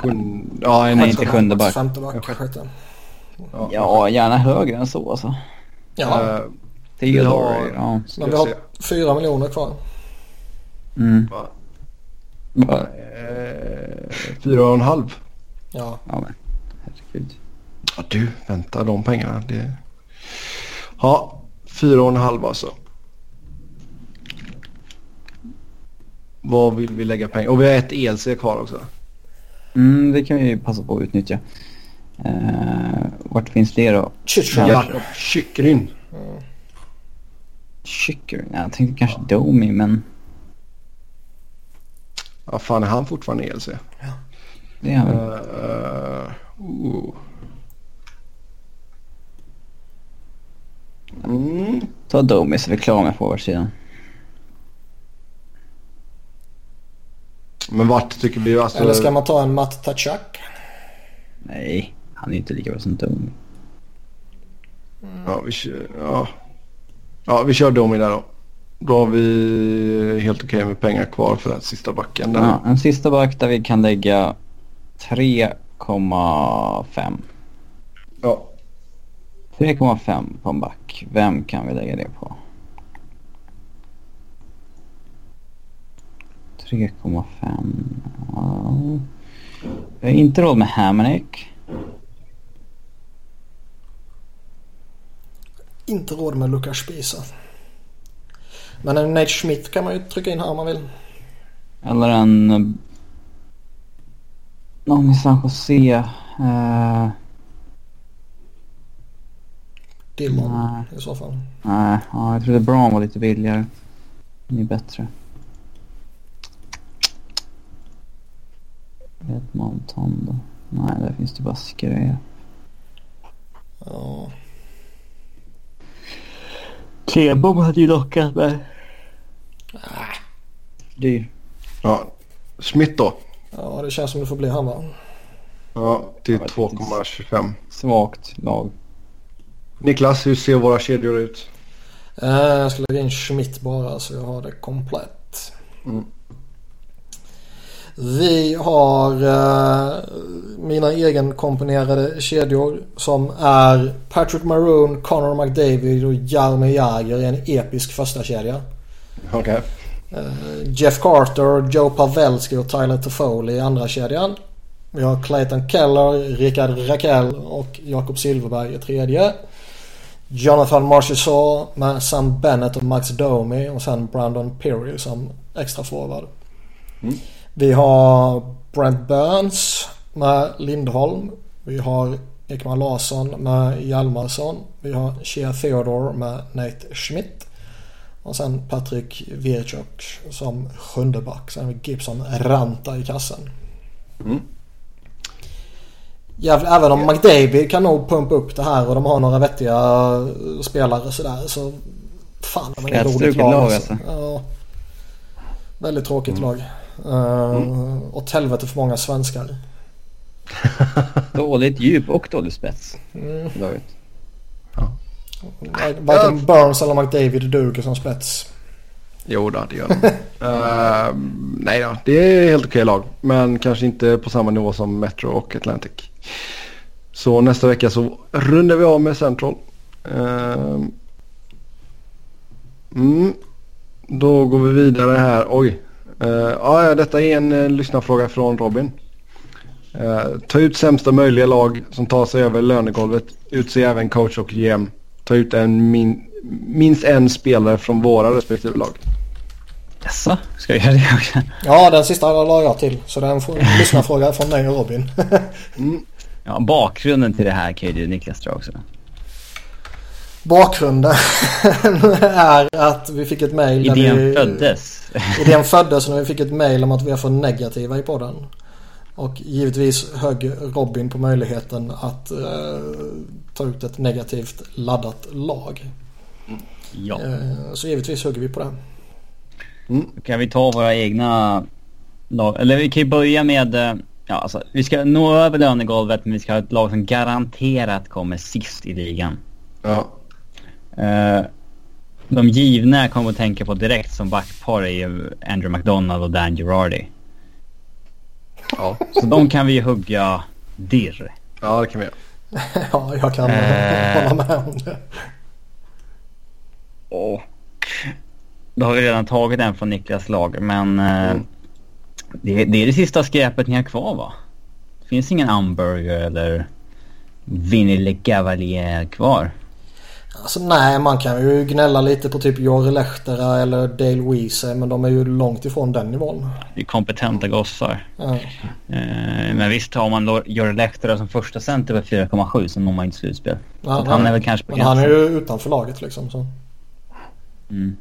Sjun- Ja, en Nej, inte sjunde back. Femte back, sjätte. ja, gärna högre än så alltså. Ja, Eh, Theodore, har- ja. men vi har fyra miljoner kvar. Mm. Va? Bara, Eh, fyra och en halv. Ja. ja men, herregud. Ja du, vänta de pengarna. Det... Ja, fyra och en halv alltså. Vad vill vi lägga pengar? Och vi har ett ELC kvar också. Mm, det kan vi ju passa på att utnyttja. Uh, vart finns det då? Jakob Chyckryn. Chicker? Jag tänkte kanske Domi, men Ja, fan är han fortfarande ELC? det är han väl. Uh, uh. Mm. Ta Domi så vi är klara med forwardsidan. Men vart tycker vi alltså... Eller ska man ta en Matt Tachak? Nej, han är ju inte lika bra som Domi. Ja, vi kör, ja. ja, vi kör Domi där då. Då har vi helt okej med pengar kvar för den sista backen. Ja, en sista back där vi kan lägga 3,5. Ja. 3,5 på en back. Vem kan vi lägga det på? 3,5. Ja. Jag har inte råd med Hamonic. Inte råd med Lukas Spisa. Men en Nate Schmidt kan man ju trycka in här om man vill. Eller en... eh, Någon i San Jose. Uh, Dillon Nej. i så fall. nej, ja, jag trodde Braun var lite billigare. Ni är bättre. Edmonton då? Nej, där finns det bara skräp. Ja. Klebom hade ju lockat mig. Dyr. ja. Schmidt då? ja, det känns som det får bli han va? Ja, till Ja, det finns. 2,25. Svagt lag. Niklas, hur ser våra kedjor ut? Eh, jag ska lägga in Schmidt bara så jag har det komplett. Mm. Vi har eh, mina egenkomponerade kedjor som är Patrick Maroon, Connor McDavid och Jaromir Jagr i en episk första kedja. Okej. Eh, Jeff Carter, Joe Pavelski och Tyler Toffoli i andra kedjan. Vi har Clayton Keller, Rickard Rakell och Jakob Silverberg i tredje. Jonathan Marchessault med Sam Bennett och Max Domi och sen Brandon Peary som extra forward. Mm. Vi har Brent Burns med Lindholm. Vi har Ekman Larsson med Hjalmarsson. Vi har Shea Theodore med Nate Schmidt. Och sen Patrik Virchok som sjunde back. Sen har vi Gibson Ranta i kassen. Mm. Jävlar, även om McDavid kan nog pumpa upp det här och de har några vettiga spelare sådär så fan de är ett roligt lag lag, alltså. Ja. Väldigt tråkigt lag. Uh, Åt helvete för många svenskar. Dåligt djup och dålig spets. Mm. Laget. Varken Burns eller McDavid duger som spets. Jo då, det gör de. uh, nej då, det är helt okej lag. Men kanske inte på samma nivå som Metro och Atlantic. Så nästa vecka så rundar vi av med Central. Uh, mm, då går vi vidare här. Oj. Uh, ja, detta är en uh, lyssnarfråga från Robin. Uh, ta ut sämsta möjliga lag som tar sig över lönegolvet. Utse även coach och GM. Ta ut en min, minst en spelare från våra respektive lag. Jaså, ska jag göra det också? Ja, den sista la jag till. Så det är en fr- lyssnarfråga från mig och Robin. Ja, bakgrunden till det här kan ju du Niklas dra också. Bakgrunden är att vi fick ett mail. Idén vi, föddes. Idén föddes när vi fick ett mail om att vi är för negativa i podden. Och givetvis högg Robin på möjligheten att eh, ta ut ett negativt laddat lag. Ja. Eh, så givetvis hugger vi på det. Då kan vi ta våra egna lag. Eller vi kan ju börja med... eh, Ja, alltså, vi ska nå över lönegolvet men vi ska ha ett lag som garanterat kommer sist i ligan. Ja. Eh, de givna jag kommer att tänka på direkt som backpar är ju Andrew McDonald och Dan Girardi. Ja. Så de kan vi ju hugga dirr. ja, det kan vi göra. ja, jag kan Eh. hålla med om det. Och då har vi redan tagit en från Niklas lag men eh, Mm. det, det är det sista skräpet ni har kvar va? Det finns ingen Amberger eller Vinny Le Cavalier kvar. Alltså nej, man kan ju gnälla lite på typ Jori Lehtera eller Dale Weese men de är ju långt ifrån den nivån. Det är kompetenta gossar. Ja. Eh, men visst har man Jori Lehtera som första center på 4,7 så når man inte slutspel. Ja, han är väl kanske på Men han är ju utanför laget liksom. Så. Mm.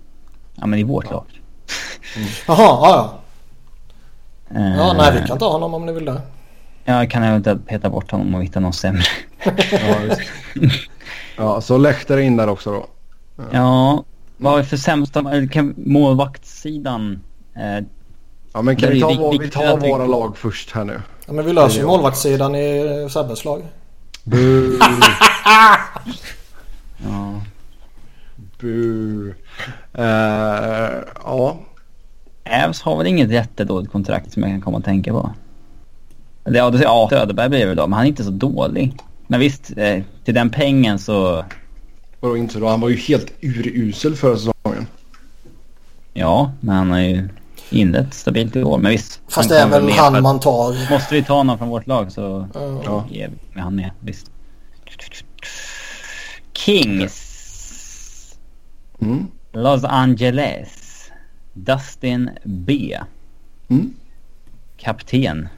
Ja men i vårt lag. Jaha, ja ja. Eh, Ja, nej vi kan ta honom om ni vill det. Jag kan eventuellt peta bort honom och hitta någon sämre. Ja. ja, så Lehtera in där också då. Ja, vad är det för sämsta kan, målvaktssidan? Eh, Ja, men kan vi ta, vår, vi viktigt tar vi- våra lag först här nu? Ja, men vi löser målvaktssidan i Sebbes lag. Bu. ja. Bu. Uh, ja. Ävs har väl inget jättedåligt kontrakt som jag kan komma att tänka på. Ja, ja Söderberg blir det då, men han är inte så dålig. Men visst, eh, till den pengen så... Vadå inte då? Han var ju helt urusel förra säsongen. Ja, men han har ju inlett stabilt i år. Men visst. Fast det är väl han man tar. Måste vi ta någon från vårt lag så Ja. ger vi han med. Visst. Kings. Mm. Los Angeles. Dustin B. Mm. Kapten.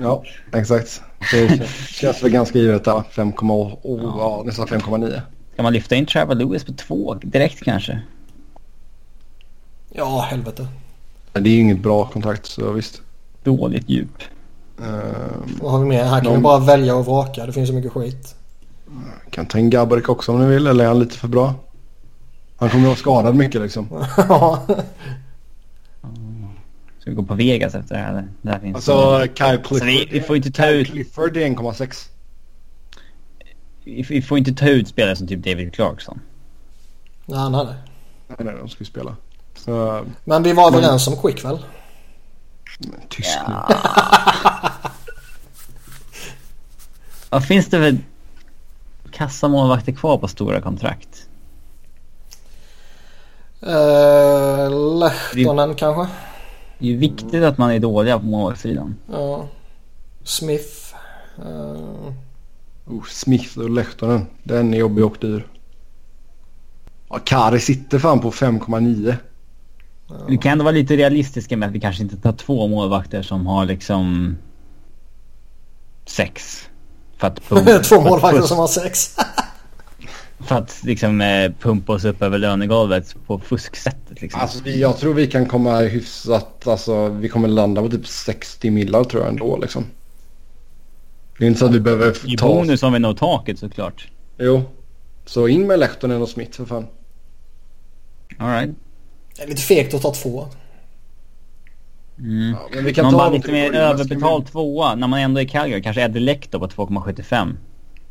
Ja, exakt. Det känns, väl ganska givet där. 5,8, oh, ja. nästan 5,9. Ska man lyfta in Trevor Lewis på två direkt kanske? Ja, helvete. Det är ju inget bra kontrakt så visst. Dåligt djup. Ehm, Vad har vi mer? Här kan Någon- vi bara välja och vraka. Det finns så mycket skit. kan ta in Gaborik också om ni vill eller är han lite för bra? Han kommer att vara skadad mycket liksom. Ja. Ska vi gå på Vegas efter det här? eller? Där finns Alltså Kyle Så Clifford. vi, vi får inte ta ut, Clifford är 1,6. vi, vi får inte ta ut spelare som typ David Clarkson. nej, nej, nej. Nej, nej, de ska ju spela. Så, Men vi var överens om Quick väl? tysk nu. Vad finns det för kassamålvakter kvar på stora kontrakt? Uh, Lehtonen kanske? Det är ju viktigt att man är dåliga på målvaktssidan. Ja. Smith. Eh, Oh, Smith och Lehtonen. Den är jobbig och dyr. Ja, Kari sitter fan på 5,9. Vi kan ändå vara lite realistiska med att vi kanske inte tar två målvakter som har liksom sex. För att, Två målvakter som har sex. för att liksom eh, pumpa oss upp över lönegolvet på fusksättet liksom. Alltså, jag tror vi kan komma hyfsat. Alltså, vi kommer landa på typ 60 millar tror jag ändå liksom. Det är inte så att vi behöver I ta bonus har vi nog taket såklart. Jo. Så in med Lehtonen och Smith för fan. Alright. Det är lite fegt att ta två. Mm. Ja, men vi kan ta bara lite mer överbetald tvåa när man ändå är i Calgary. Kanske Eddie Lecter på 2,75.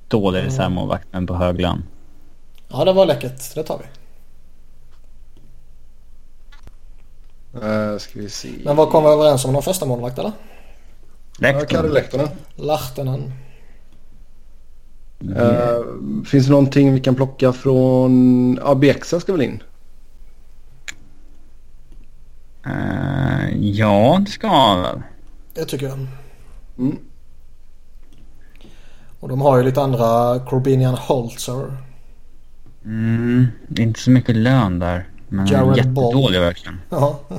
Dålig Mm. reservmålvakt men på hög lön. Ja, det var läckert. Det tar vi. Uh, ska vi se. Men vad kom vi överens om? Någon första målvakt eller? Ja. Lehtonen. Lahtinen. Eh, finns det någonting vi kan plocka från... Ja, Beksa ska väl in? Eh, ja, det ska han väl. Det tycker jag. Mm. Och de har ju lite andra Corbinian Holzer. Mm, det är inte så mycket lön där. Men är Jared jättedålig verkligen. Ja.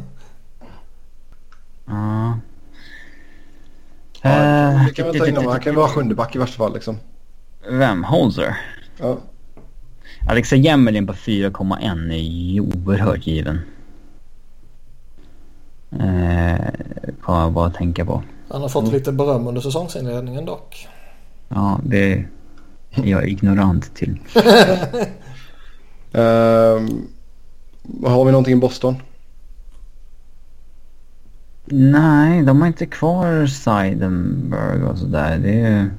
Ja. Ja, Eh, vi kan väl ta in honom. Han kan ju vara sjunde back i värsta fall liksom. Vem? Holzer? Ja. Alexa Jemelin på 4,1 är ju oerhört given. Eh, kommer jag bara tänka på. Han har fått lite beröm under säsongsinledningen dock. Ja, det är jag ignorant till. Ehm, har vi någonting i Boston? Nej, de har inte kvar Seidenberg och sådär. Det är...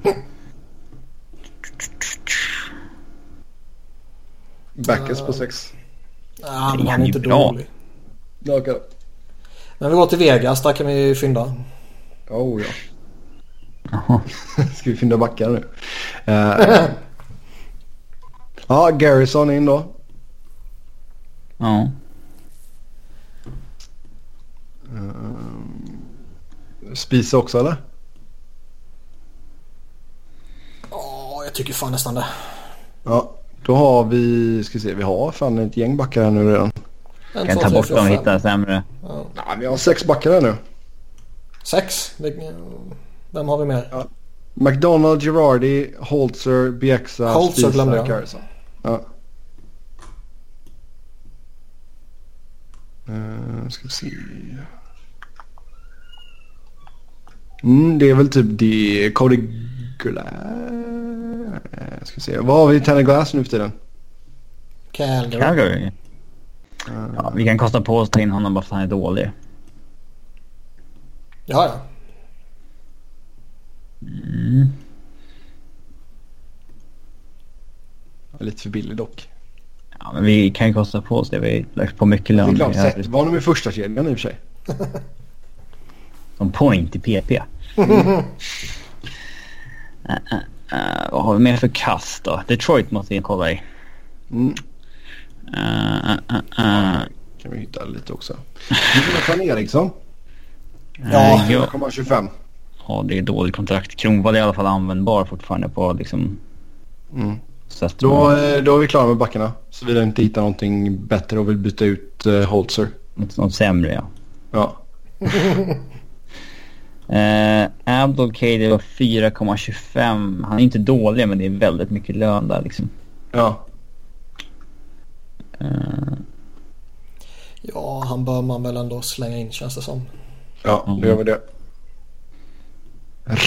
Backes på sex. Ja, Han han är inte bra. dålig. Okej. Men vi går till Vegas. Där kan vi fynda. Oh ja. Jaha. Ska vi fynda backar nu? Eh, ja, Garrison in då. Ja. Spisa också eller? Ja, jag tycker fan nästan det. Ja, då har vi, ska se, vi har fan ett gäng backar här nu redan. En, Kan två, ta bort dem och hitta sämre. Ja. Ja, vi har sex backar här nu. Sex. Vem har vi mer? McDonald, Girardi, Holzer, Bieksa, Holzer glömde jag. Ja. Uh, ska vi se. Mm, det är väl typ det. Cody Glass. Eh, Ska vi se. Vad har vi i Tanner Glass nu för tiden? Calgary. Calgary. Ja, vi kan kosta på oss att ta in honom bara för att han är dålig. Ja, ja. Lite för billig dock. Ja, men vi kan ju kosta på oss det. Vi har lagt på mycket Det lön. är klart, Seth var nog i första kedjan i och för sig. Som point i PP. Uh, uh, uh, vad har vi mer för kast då? Detroit måste vi kolla i. Mm. Uh, uh, uh, Kan vi hitta lite också. Jonathan Eriksson. Ja. uh, ja. 4,25. ja, det är dåligt kontrakt. Kronwall är i alla fall användbar fortfarande på liksom Mm. Sätt. Då, eh, då är vi klara med backarna. Så vi inte hittar någonting bättre och vill byta ut uh, Holzer. Något, sämre ja. Ja. Uh, Abdul Kadir var 4,25. Han är inte dålig men det är väldigt mycket lön där liksom. Ja. Uh, Ja, han bör man väl ändå slänga in känns det som. Ja, Mm. då gör vi det.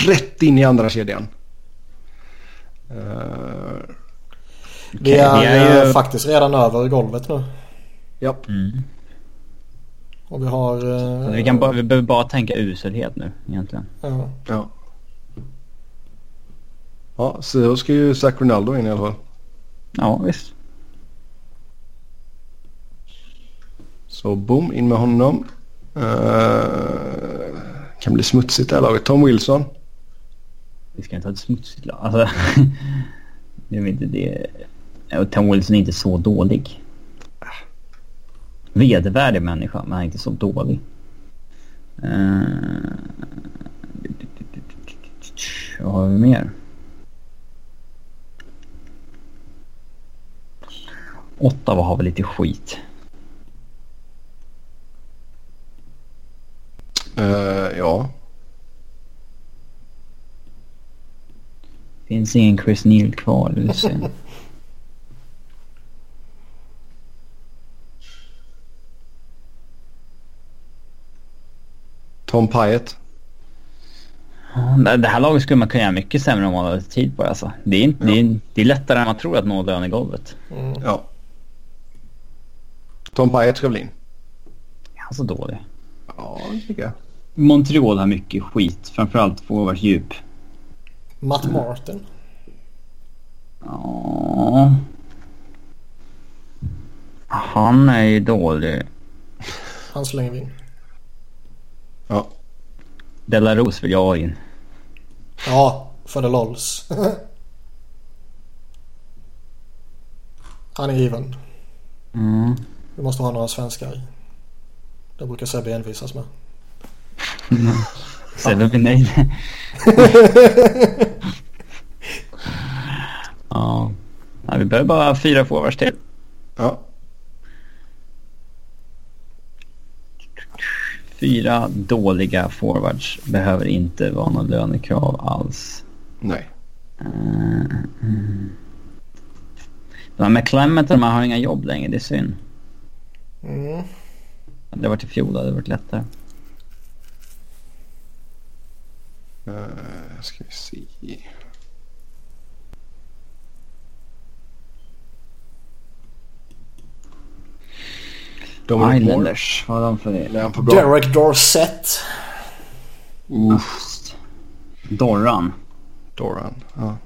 Rätt in i andra kedjan. Eh, Vi är, vi är ju- faktiskt redan över golvet nu. japp. mm. Och vi har... eh, vi, kan bara, vi behöver bara tänka uselhet nu egentligen. ja. Ja. Ja, så då ska ju Zach Ronaldo in i alla fall. Ja visst. Så boom, in med honom. Uh, kan bli smutsigt det här laget. Tom Wilson. Vi ska inte ha ett smutsigt lag. Alltså, det är inte det. Och Tom Wilson är inte så dålig. Vedervärdig människa, men han är inte så dålig. Uh, vad har vi mer? Ottawa har väl lite skit. Eh, ja. Finns ingen Chris Neal kvar. Det är synd. Tom Pyatt. Ja, det- här laget skulle man kunna göra mycket sämre om man hade tid på det. Alltså. Det, är inte, det, är, det är lättare än man tror att nå lönegolvet. Mm. Ja. Tom Pyatt ska väl in? Är han så dålig? Ja, det tycker jag. Montreal har mycket skit. Framförallt forwards djup. Matt Martin. Ja. Han är ju dålig. Han slänger vi in. Ja. Delarose vill jag ha in. Ja, för the lols. Han är given. Mm. Vi måste ha några svenskar. Det brukar Sebbe envisas med. Sebbe blir nöjd. ja. ja. Vi behöver bara fyra forwards till. Ja. Fyra dåliga forwards behöver inte vara någon lönekrav alls. Nej. Mm. mm. De här med Clement, de här har inga jobb längre. Det är synd. Mm. Det har varit i fjol, det hade varit lättare. Uh, ska vi se. Dominic Moore. Islanders, vad har de för bra? Derek Dorsett. Uff, Dorran. Doran. Ja.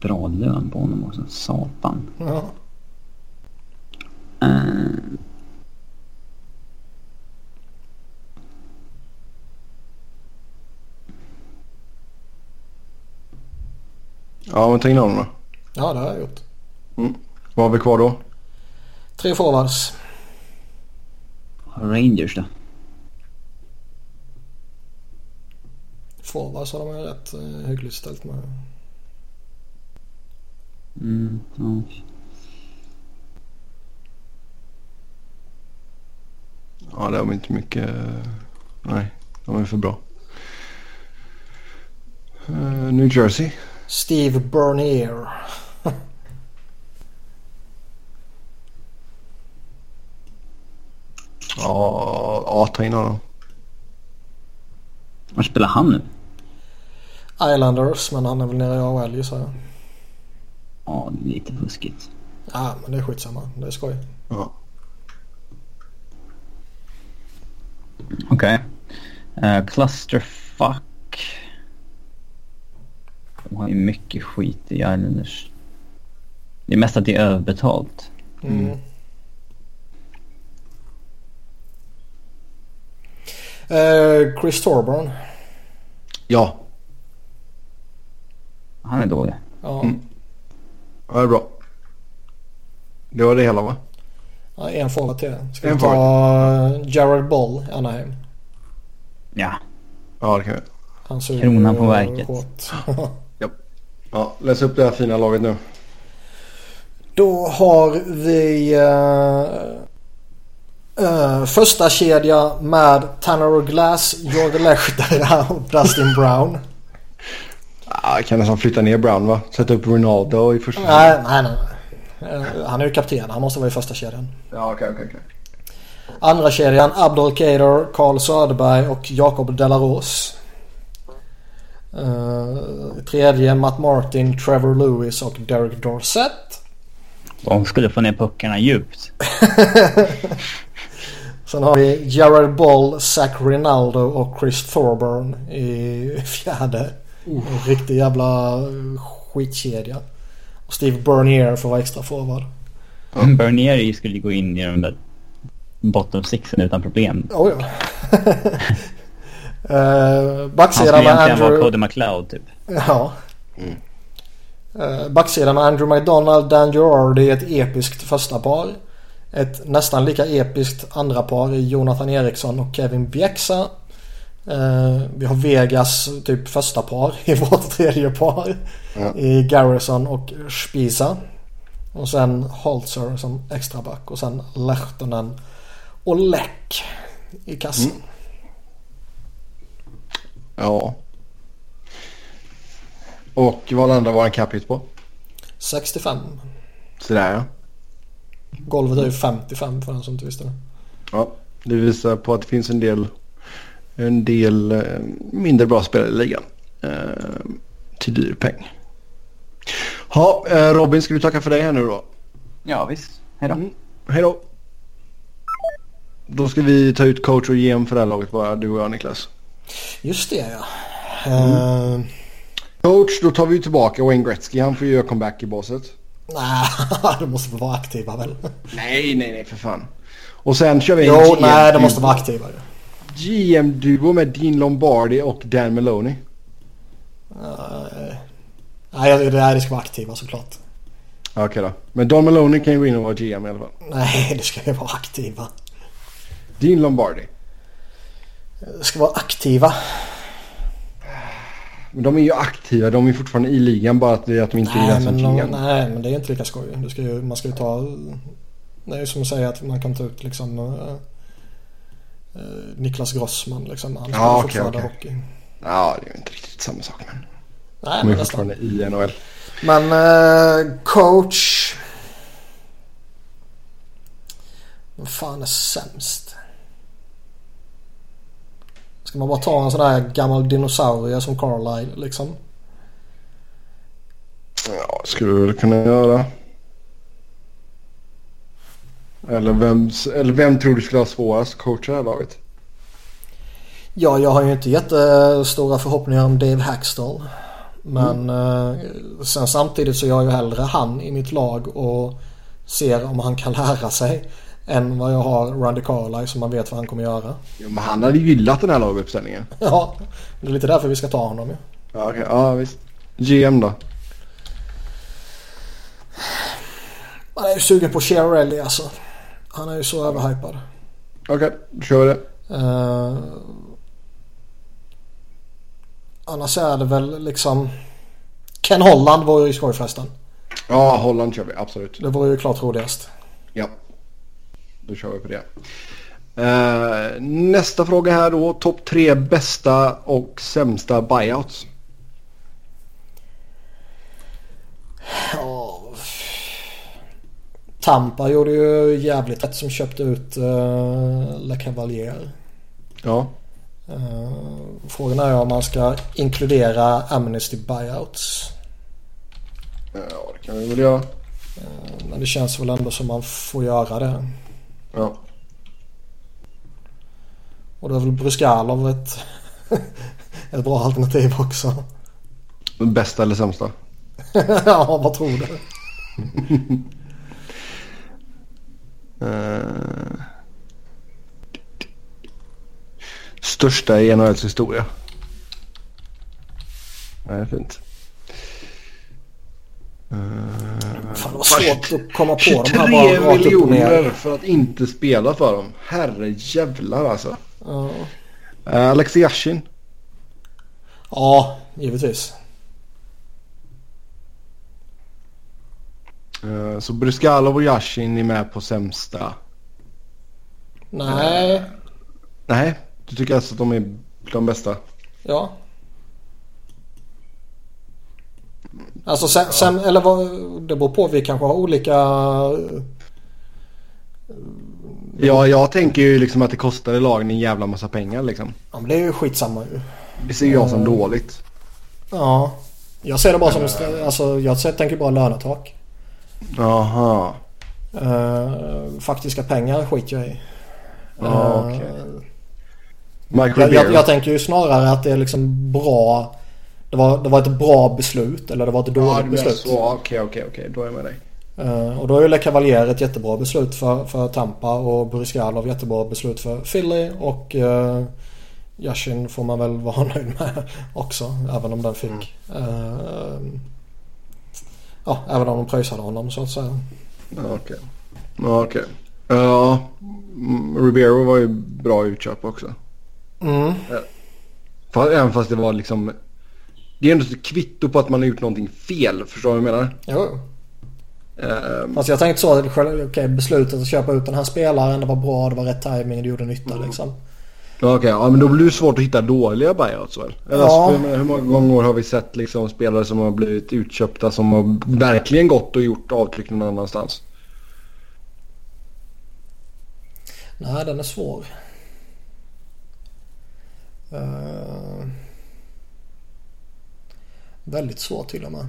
Bra lön på honom också. Satan. Ja. Uh, ja, men ta in honom då. ja, det har jag gjort. Vad har vi kvar då? Tre forwards. Rangers då? Forwards har de ju rätt eh, hyggligt ställt med. Mm, ja. Ja, det har vi inte mycket. Nej, de är för bra. Eh, New Jersey. Steve Bernier. Ja, ja, ta in honom. Var spelar han nu? Islanders, men han är väl nere i AHL gissar jag. Ja, det är lite fuskigt. Ja, men det är skitsamma. Det är skoj. Ja. Okej. Eh, clusterfuck. De har ju mycket skit i Islanders. Det är mest att det är överbetalt. Mm. Eh, Chris Thorburn. Ja, Han är dålig. Ja. Mm. ja, det är bra. Det var det hela va? Ja, en forward till. Ska En vi ta Jared Ball, Anaheim? Ja. Ja, det kan vi. Han Kronan på verket. hårt. Ja, läs upp det här fina laget nu. Då har vi uh, uh, första kedja med Tanner Glass, Jorge Lehtera och Dustin Brown. Ja, jag kan nästan flytta ner Brown va? Sätta upp Ronaldo i första. Nej, nej, nej. Eh, han är ju kapten. Han måste vara i första kedjan. Ja, okej, okej, okej. Andra kedjan Abdul Kader, Carl Söderberg och Jakob Delaros. Uh, tredje Matt Martin, Trevor Lewis och Derek Dorsett. De skulle få ner puckarna djupt. Sen har vi Jared Ball, Zach Rinaldo och Chris Thorburn i fjärde. En riktig jävla skitkedja. Och Steve Bernier får vara extra forward. Bernier skulle gå in i de där bottom sixen utan problem. Oh, ja. uh, Han backsidan med Andrew... Cody McLeod typ. Ja. Uh, backsidan med Andrew McDonald, Dan Girardi ett episkt första par. Ett nästan lika episkt andra par i Jonathan Eriksson och Kevin Bjäxa. Uh, vi har Vegas typ första par i vårt tredje par. Ja. I Garrison och Spisa. Och sen Holzer som extra back och sen Lehtonen och Läck i kassen. Ja. Och vad andra var en cap på? 65. Sådär ja. Golvet är ju 55 för den som inte visste det. Ja, det visar på att det finns en del, en del eh, mindre bra spelare i ligan. Eh, till dyr peng. Ja, eh, Robin ska vi tacka för dig här nu då. Ja visst. Hejdå. Mm. Hej då. Då ska vi ta ut coach och GM för det här laget bara, du och jag Niklas. Just det ja. Eh, Coach, då tar vi tillbaka Wayne Gretzky. Han får ju göra comeback i baset. Nej, de måste vara aktiva väl? Nej, nej, nej för fan. Och sen kör vi en Jo, nej de måste vara aktiva. GM-duo med Dean Lombardi och Dan Maloney. Eh, Nej, det här ska vara aktiva såklart. Okej då. Men Don Maloney kan ju gå in och vara GM i alla fall. Nej, det ska ju vara aktiva. Dean Lombardi. Det ska vara aktiva. Men de är ju aktiva. De är fortfarande i ligan. Bara att, det är att de inte är Nej den som men, de, nej, men det är inte lika skoj. Du ska ju, man ska ju ta... Det är ju som att säga att man kan ta ut liksom... eh, eh, Niklas Grossman liksom. Han spelar Ja, okej, fortfarande okej. hockey. Ja, det är ju inte riktigt samma sak. Men Nej, de men är nästan. fortfarande i NHL. Men eh, coach... Vad fan är sämst? Ska man bara ta en sån där gammal dinosaurie som Carlisle liksom? Ja, skulle du väl kunna göra. Eller vem, eller vem tror du skulle ha svårast att coacha det här laget? Ja, jag har ju inte jättestora förhoppningar om Dave Hackstall. Men eh, sen samtidigt så är jag ju hellre han i mitt lag och ser om han kan lära sig. Än vad jag har Randy Carlisle som man vet vad han kommer göra. Ja, men han hade ju gillat den här laguppställningen. Ja, det är lite därför vi ska ta honom ju. Ja, okej. Ja, visst. GM då? Man är ju sugen på Chiarelli alltså. Han är ju så överhypad. Okej, då kör vi det. Uh, annars är det väl liksom... Ken Holland var ju i skoj förresten. Ja, Holland kör vi. Absolut. Det var ju klart roligast. Ja. Då kör vi på det. Eh, nästa fråga här då. Topp tre bästa och sämsta buyouts. Ja. Tampa gjorde ju jävligt rätt som köpte ut uh, Le Cavalier. Ja. Uh, frågan är om man ska inkludera Amnesty buyouts. Ja, det kan vi väl göra. Uh, men det känns väl ändå som man får göra det. Ja. Och då är väl Bruskalov ett, ett bra alternativ också. Bästa eller sämsta? ja, vad tror du? Eh, Största i NHLs historia. Nej, det är fint. Eh, Fan vad svårt att komma på de här 23 bara rakt upp och ner. miljoner för att inte spela för dem. Herre jävlar alltså. Uh, Alex Yashin. Ja, givetvis. Eh, så Bryskalov och Yashin är med på sämsta. Nej. Nej, du tycker alltså att de är de bästa? Ja. Alltså sen, sen eller vad, det beror på. Vi kanske har olika... Ja, jag tänker ju liksom att det kostar lagen en jävla massa pengar liksom. Ja men det är ju skitsamma ju. Det ser jag som dåligt. Ja. Jag ser det bara som... Alltså jag tänker bara lönetak. Jaha. Uh, faktiska pengar skiter jag i. Ja, Eh, okej. Mike jag, jag, jag tänker ju snarare att det är liksom bra... Det var, det var ett bra beslut eller det var ett dåligt ja, beslut. så. Okej, okej, okej. Då är jag med dig. Eh, och då är ju Le Cavalier ett jättebra beslut för, för Tampa och Bryskalov jättebra beslut för Philly och uh, Yashin får man väl vara nöjd med också även om den fick eh, Ja, även om de pröjsade honom så att säga. Ja, Okej. Ja, okej. Ja, mm, Ribeiro var ju bra utköp också. Mm. Även fast det var liksom... Det är ändå ett kvitto på att man har gjort någonting fel. Förstår du vad jag menar? Jo. Ehm, Fast jag tänkte så att okej, beslutet att köpa ut den här spelaren det var bra, det var rätt timing, det gjorde nytta liksom. Ja, Okej, ja, men då blir det svårt att hitta dåliga buyouts väl? Eller, Ja. alltså, menar, hur många gånger har vi sett liksom, spelare som har blivit utköpta som har verkligen gått och gjort avtryck någon annanstans? Nej, den är svår. Eh, väldigt svår till och med.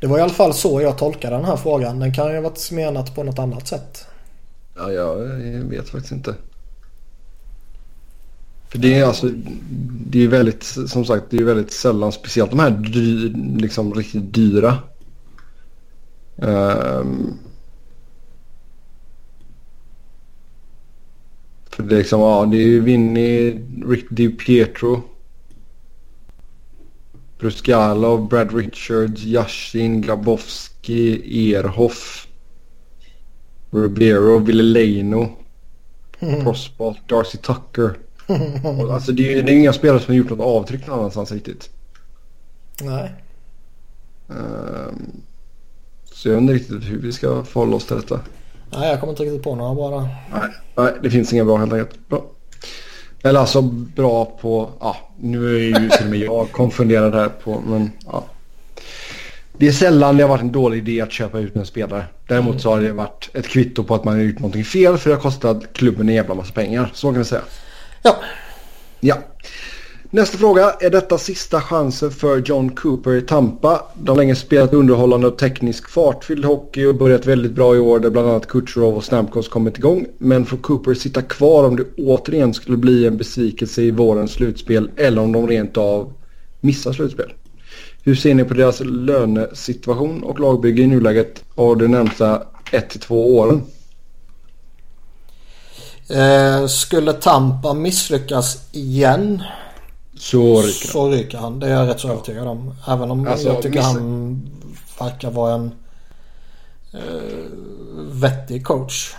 Det var i alla fall så jag tolkade den här frågan. Den kan ju ha varit menat på något annat sätt. Ja, jag vet faktiskt inte. För det är alltså, det är väldigt, som sagt, det är väldigt sällan, speciellt de här dy, liksom riktigt dyra. Um, för det är liksom, ja, det är ju Vinny, Rick DiPietro. Bruskalov, Brad Richards, Yashin, Grabowski, Erhoff. Ribeiro, Villeleno, Prospalt, Darcy Tucker. Alltså det är, det är inga spelare som har gjort något avtryck någon annanstans riktigt. Nej. Ehm, så jag inte riktigt hur vi ska förhålla oss till detta. Nej, jag kommer inte riktigt på några bara. Nej, nej det finns inga bra helt enkelt. Bra. Eller alltså bra på, ja nu är ju till och med jag konfunderad här på, men ja. Det är sällan det har varit en dålig idé att köpa ut en spelare. Däremot så har det varit ett kvitto på att man har gjort någonting fel för det har kostat klubben en jävla massa pengar. Så kan vi säga. Ja. Ja. Nästa fråga. Är detta sista chansen för John Cooper i Tampa? De har länge spelat underhållande och teknisk fartfylld hockey och börjat väldigt bra i år där bland annat Kucherov och Stamkos kommit igång. Men får Cooper sitta kvar om det återigen skulle bli en besvikelse i vårens slutspel eller om de rent av missar slutspel? Hur ser ni på deras lönesituation och lagbygge i nuläget och de närmsta 1-2 åren? Eh, skulle Tampa misslyckas igen så ryker så ryker han. Det är jag rätt så övertygad om. Även om Alltså, jag tycker miss- han verkar vara en eh, vettig coach.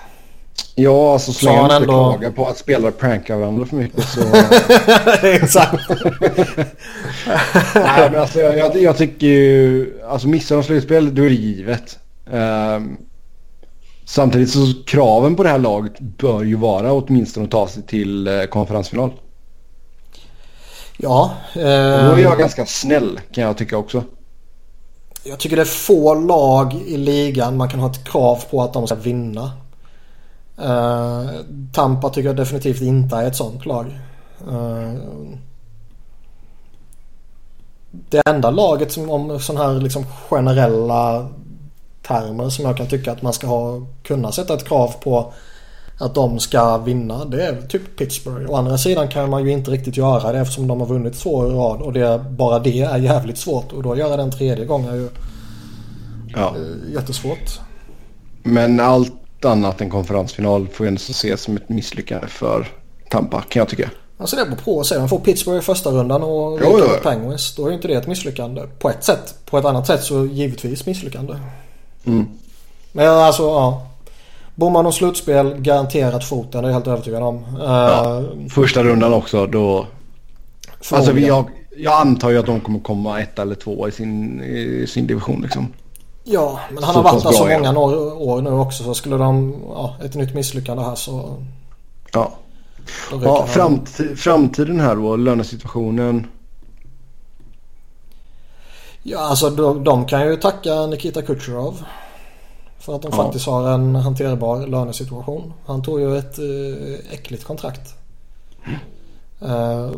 Ja, alltså så länge han inte ändå- klagar på att spelare prankar varandra för mycket så... Exakt. Nej, men alltså, jag, jag, tycker ju... Alltså missar de slutspel, då är det givet. Ehm, samtidigt så kraven på det här laget bör ju vara åtminstone att ta sig till eh, konferensfinal. Ja. Och då är Eh, jag ganska snäll kan jag tycka också. jag tycker det är få lag i ligan man kan ha ett krav på att de ska vinna. Eh, Tampa tycker jag definitivt inte är ett sånt lag. Eh, det enda laget som om sådana här liksom generella termer som jag kan tycka att man ska ha kunna sätta ett krav på att de ska vinna. Det är typ Pittsburgh. Å andra sidan kan man ju inte riktigt göra det eftersom de har vunnit två i rad. Och det, bara det är jävligt svårt. Och då göra den tredje gången är ju Ja. eh, jättesvårt. Men allt annat än konferensfinal får ju ändå ses som ett misslyckande för Tampa kan jag tycka. Alltså det beror på. Säg de får Pittsburgh i första rundan och Jo, jo, Penguins. Då är ju inte det ett misslyckande. På ett sätt. På ett annat sätt så givetvis misslyckande. Mm. Men alltså ja. Bommar de slutspel, garanterat foten. Det är jag helt övertygad om. Ja. Eh, Första rundan också då. Alltså jag, jag antar ju att de kommer komma ett eller två i sin, i sin division liksom. Ja, men han har varit där så många år, år nu också. Så skulle de, ja, ett nytt misslyckande här så... Ja. Ja han. framti- framtiden här då, lönesituationen. Ja, alltså de, de kan ju tacka Nikita Kucherov. För att de Ja. faktiskt har en hanterbar lönesituation. Han tog ju ett eh, äckligt kontrakt. Eh,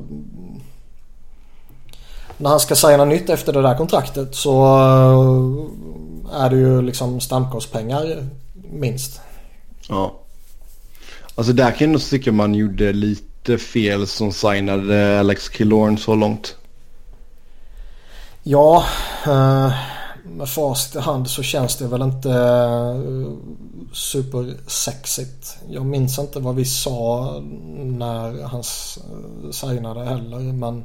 när han ska signa nytt efter det där kontraktet så eh, är det ju liksom stamkostpengar minst. Ja. Alltså där kan jag nog tycka man gjorde lite fel som signade Alex Killorn så långt. Ja, eh, med facit i hand så känns det väl inte eh, supersexigt. Jag minns inte vad vi sa när han eh, signade heller men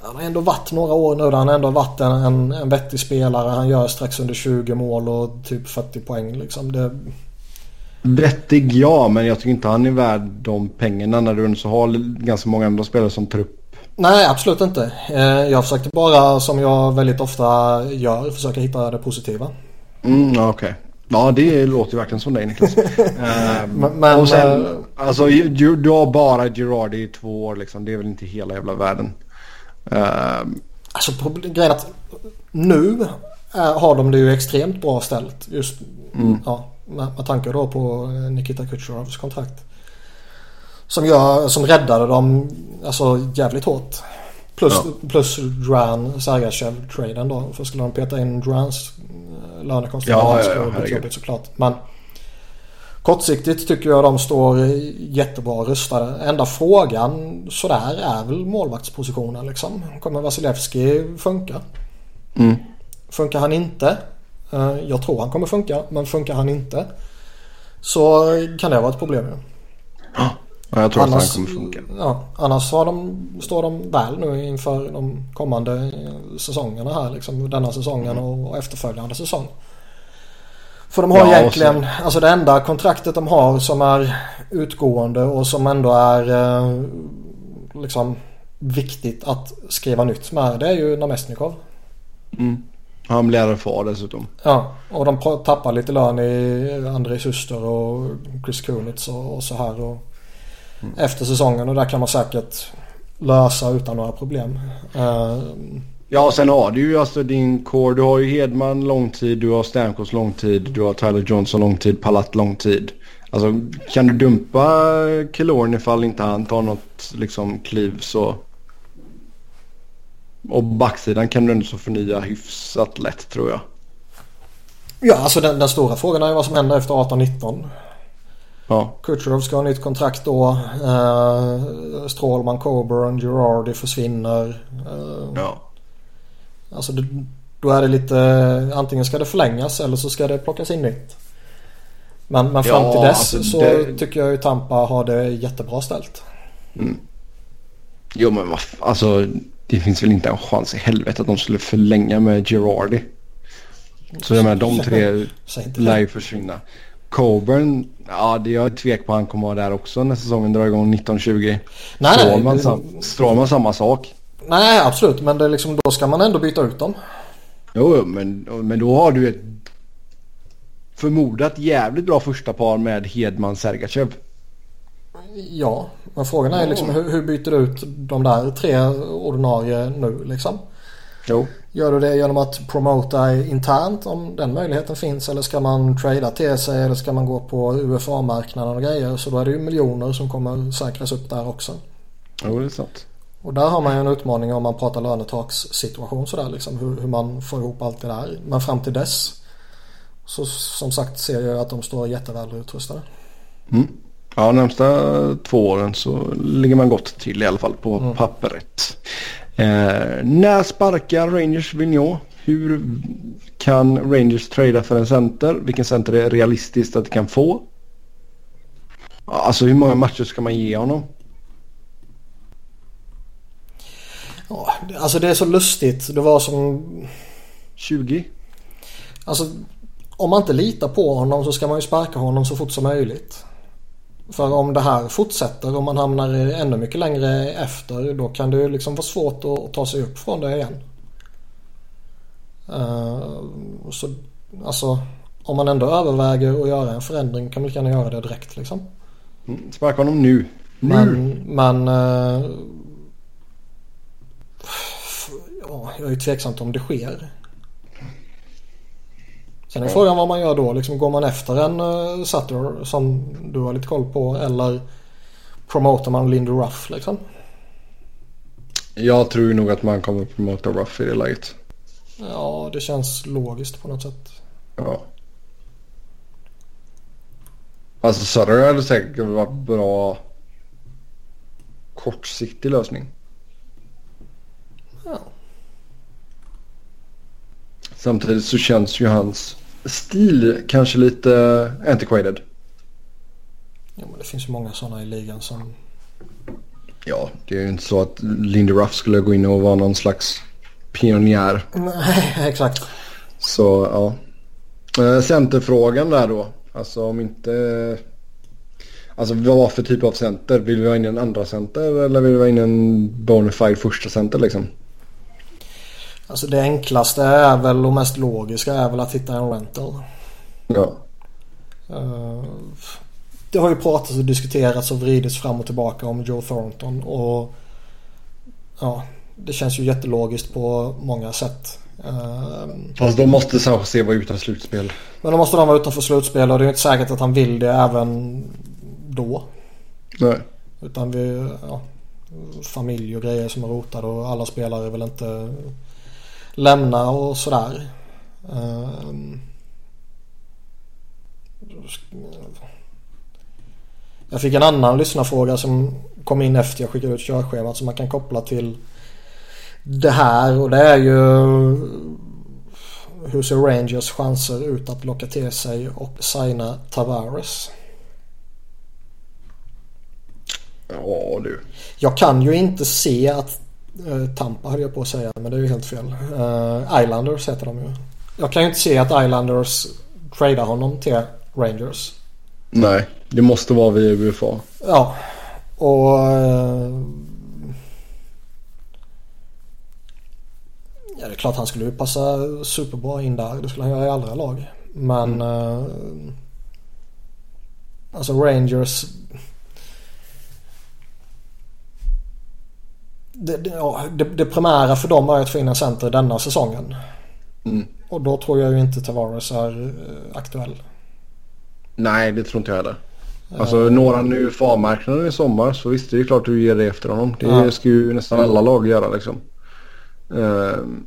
han har ändå varit några år nu där han ändå varit en, en, en vettig spelare. Han gör strax under 20 mål och typ 40 poäng liksom. Det, Vettig ja, men jag tycker inte han är värd de pengarna när du så har ganska många andra spelare som tar upp nej, absolut inte. Eh, jag försökte bara, som jag väldigt ofta gör, försöka hitta det positiva. Mm, okej. Ja, det låter ju verkligen som dig Niklas. Ehm, Men- men, och sen, eh, alltså du, du har bara Girardi i två år liksom. Det är väl inte hela jävla världen. Ehm, Alltså grejen att nu är, har de det ju extremt bra ställt. Just ja, med, med tanke då på eh, Nikita Kucherovs kontrakt. Som, gör, som räddade dem alltså jävligt hårt. Plus, Ja. plus Duran Sergachev-traden då. För skulle de peta in Durans eh, lönekonstruktion Ja, ja, ja, skulle det bli jobbigt såklart. Men kortsiktigt tycker jag de står jättebra rustade. Enda frågan sådär är väl målvaktspositionen liksom. Kommer Vasilevski funka? mm. Funkar han inte? eh, Jag tror han kommer funka. Men funkar han inte? Så kan det vara ett problem ju. Ja, jag tror Annars, att han kommer funka. Ja, annars har de, står de väl nu inför de kommande eh, säsongerna här. Liksom, denna säsongen och, och efterföljande säsong. För de har Ja, egentligen, alltså det enda kontraktet de har som är utgående och som ändå är eh, liksom viktigt att skriva nytt med. Det är ju Namestnikov. Mm. Han blir RFA dessutom. Ja, och de tappar lite lön i Andrei Suster och Chris Kunitz och, och så här. Och Efter säsongen och där kan man säkert lösa utan några problem. Eh, Ja, sen har du ju alltså din core. Du har ju Hedman lång tid, du har Stamkos lång tid, du har Tyler Johnson lång tid, Palat lång tid. Alltså kan du dumpa Killorn ifall inte han tar något liksom kliv så... Och backsidan kan du ändå så förnya hyfsat lätt tror jag. ja, alltså den, den stora frågan är ju vad som händer efter 18-19. Ja, Kucherov ska ha nytt kontrakt då. Eh, Strålman, Coburn, Girardi försvinner. Eh, ja. Alltså det, då är det lite, antingen ska det förlängas eller så ska det plockas in nytt. Men, men fram Ja, till dess alltså så det- tycker jag ju Tampa har det jättebra ställt. Jo men vad alltså det finns väl inte en chans i helvete att de skulle förlänga med Girardi. Så jag menar de tre lär ju försvinna. Coburn, ja det är jag tvek på han kommer vara där också när säsongen drar igång 1920. Nej, nej, Strålman, sam, Strålman samma sak. Nej, absolut. Men det är liksom, då ska man ändå byta ut dem. Jo, jo, men, men då har du ett förmodat jävligt bra första par med Hedman Sergachev. Ja, men frågan är liksom hur, hur byter du ut de där tre ordinarie nu liksom? Jo. Gör du det genom att promota internt om den möjligheten finns eller ska man trada till sig eller ska man gå på UFA-marknaden och grejer så då är det ju miljoner som kommer säkras upp där också. Jo, det är sant. Och där har man ju en utmaning om man pratar lönetakssituation sådär liksom hur, hur man får ihop allt det där. Men fram till dess så som sagt ser jag att de står jätteväl utrustade. Mm. Ja, närmsta två åren så ligger man gott till i alla fall på Mm. pappret. Eh, när sparkar Rangers Vigneault? Hur kan Rangers trada för en center? Vilken center är realistiskt att det kan få? Alltså hur många matcher ska man ge honom? Ja, alltså det är så lustigt. Det var som... 20? Alltså om man inte litar på honom så ska man ju sparka honom så fort som möjligt. För om det här fortsätter, om man hamnar ännu mycket längre efter då kan det ju liksom vara svårt att, ta sig upp från det igen. Eh, så alltså om man ändå överväger att göra en förändring kan man lika gärna göra det direkt liksom. Mm, sparka honom nu. Nu! Men, men eh, ja, jag är ju tveksam om det sker. Sen är frågan vad man gör då. Liksom, går man efter en uh, Sutter som du har lite koll på eller promotar man Lindy Ruff liksom? Jag tror nog att man kommer promota Ruff i det läget. Ja, det känns logiskt på något sätt. Ja. Alltså Sutter hade säkert varit bra kortsiktig lösning. Ja. Samtidigt så känns ju hans stil kanske lite antiquated. ja, men det finns ju många sådana i ligan som... Ja, det är ju inte så att Lindy Ruff skulle gå in och vara någon slags pionjär. Nej, exakt. Så ja. Eh, Centerfrågan där då. Alltså om inte... Alltså vad för typ av center? Vill vi ha in en andra center eller vill vi ha in en bonafide första center liksom? Alltså det enklaste är väl och mest logiska är väl att hitta en rental. Ja. Eh, Det har ju pratats och diskuterats och vridits fram och tillbaka om Joe Thornton och ja, det känns ju jättelogiskt på många sätt. Eh, Fast då måste Jose vara utan slutspel. Men då måste de vara utanför slutspel och det är inte säkert att han vill det även då. Nej. Utan vi, ja, familj och grejer som är rotade och alla spelare vill inte lämna och sådär. Ehm. Jag fick en annan lyssnarfråga som kom in efter jag skickade ut körschemat som man kan koppla till det här och det är ju hur ser Rangers chanser ut att locka till sig och signa Tavares? Ja du. Jag kan ju inte se att Tampa höll jag på att säga men det är ju helt fel. Eh, Islanders heter de ju. Jag kan ju inte se att Islanders tradar honom till Rangers. Nej, det måste vara via UFA. Ja, och... eh, Ja, det är klart han skulle ju passa superbra in där. Det skulle han göra i andra lag. Men... eh, Alltså Rangers... Det, det, ja, det, det primära för dem är att få in en center denna säsongen. Mm. Och då tror jag ju inte Tavares är eh, aktuell. Nej, det tror inte jag heller. Alltså några nu UFA-marknaden i sommar så visst det är klart du ger det efter honom. Det Ja. ska ju nästan alla lag göra liksom. Ehm,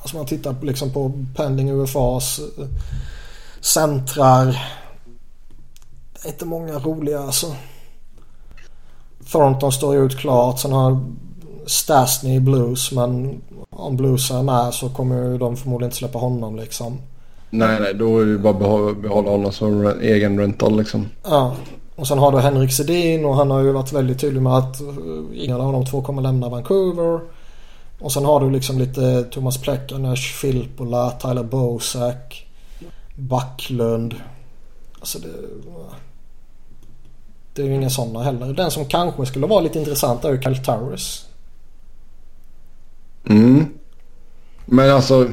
Alltså man tittar liksom på pending UFAs eh, centrar. Det är inte många roliga alltså. Thornton står ju ut klart. Sen har Stasny Blues men om Blues är med så kommer ju de förmodligen inte släppa honom liksom. nej, nej, då är det ju bara att behå- behålla honom som egen rental liksom. Ja. Och sen har du Henrik Sedin och han har ju varit väldigt tydlig med att eh, ingen av de två kommer lämna Vancouver. Och sen har du liksom lite Thomas Plekanec, Filppula, Tyler Bosak, Backlund. Alltså det... Det är ju inga sådana heller. Den som kanske skulle vara lite intressant är ju Kyle Towers. Mm. Men alltså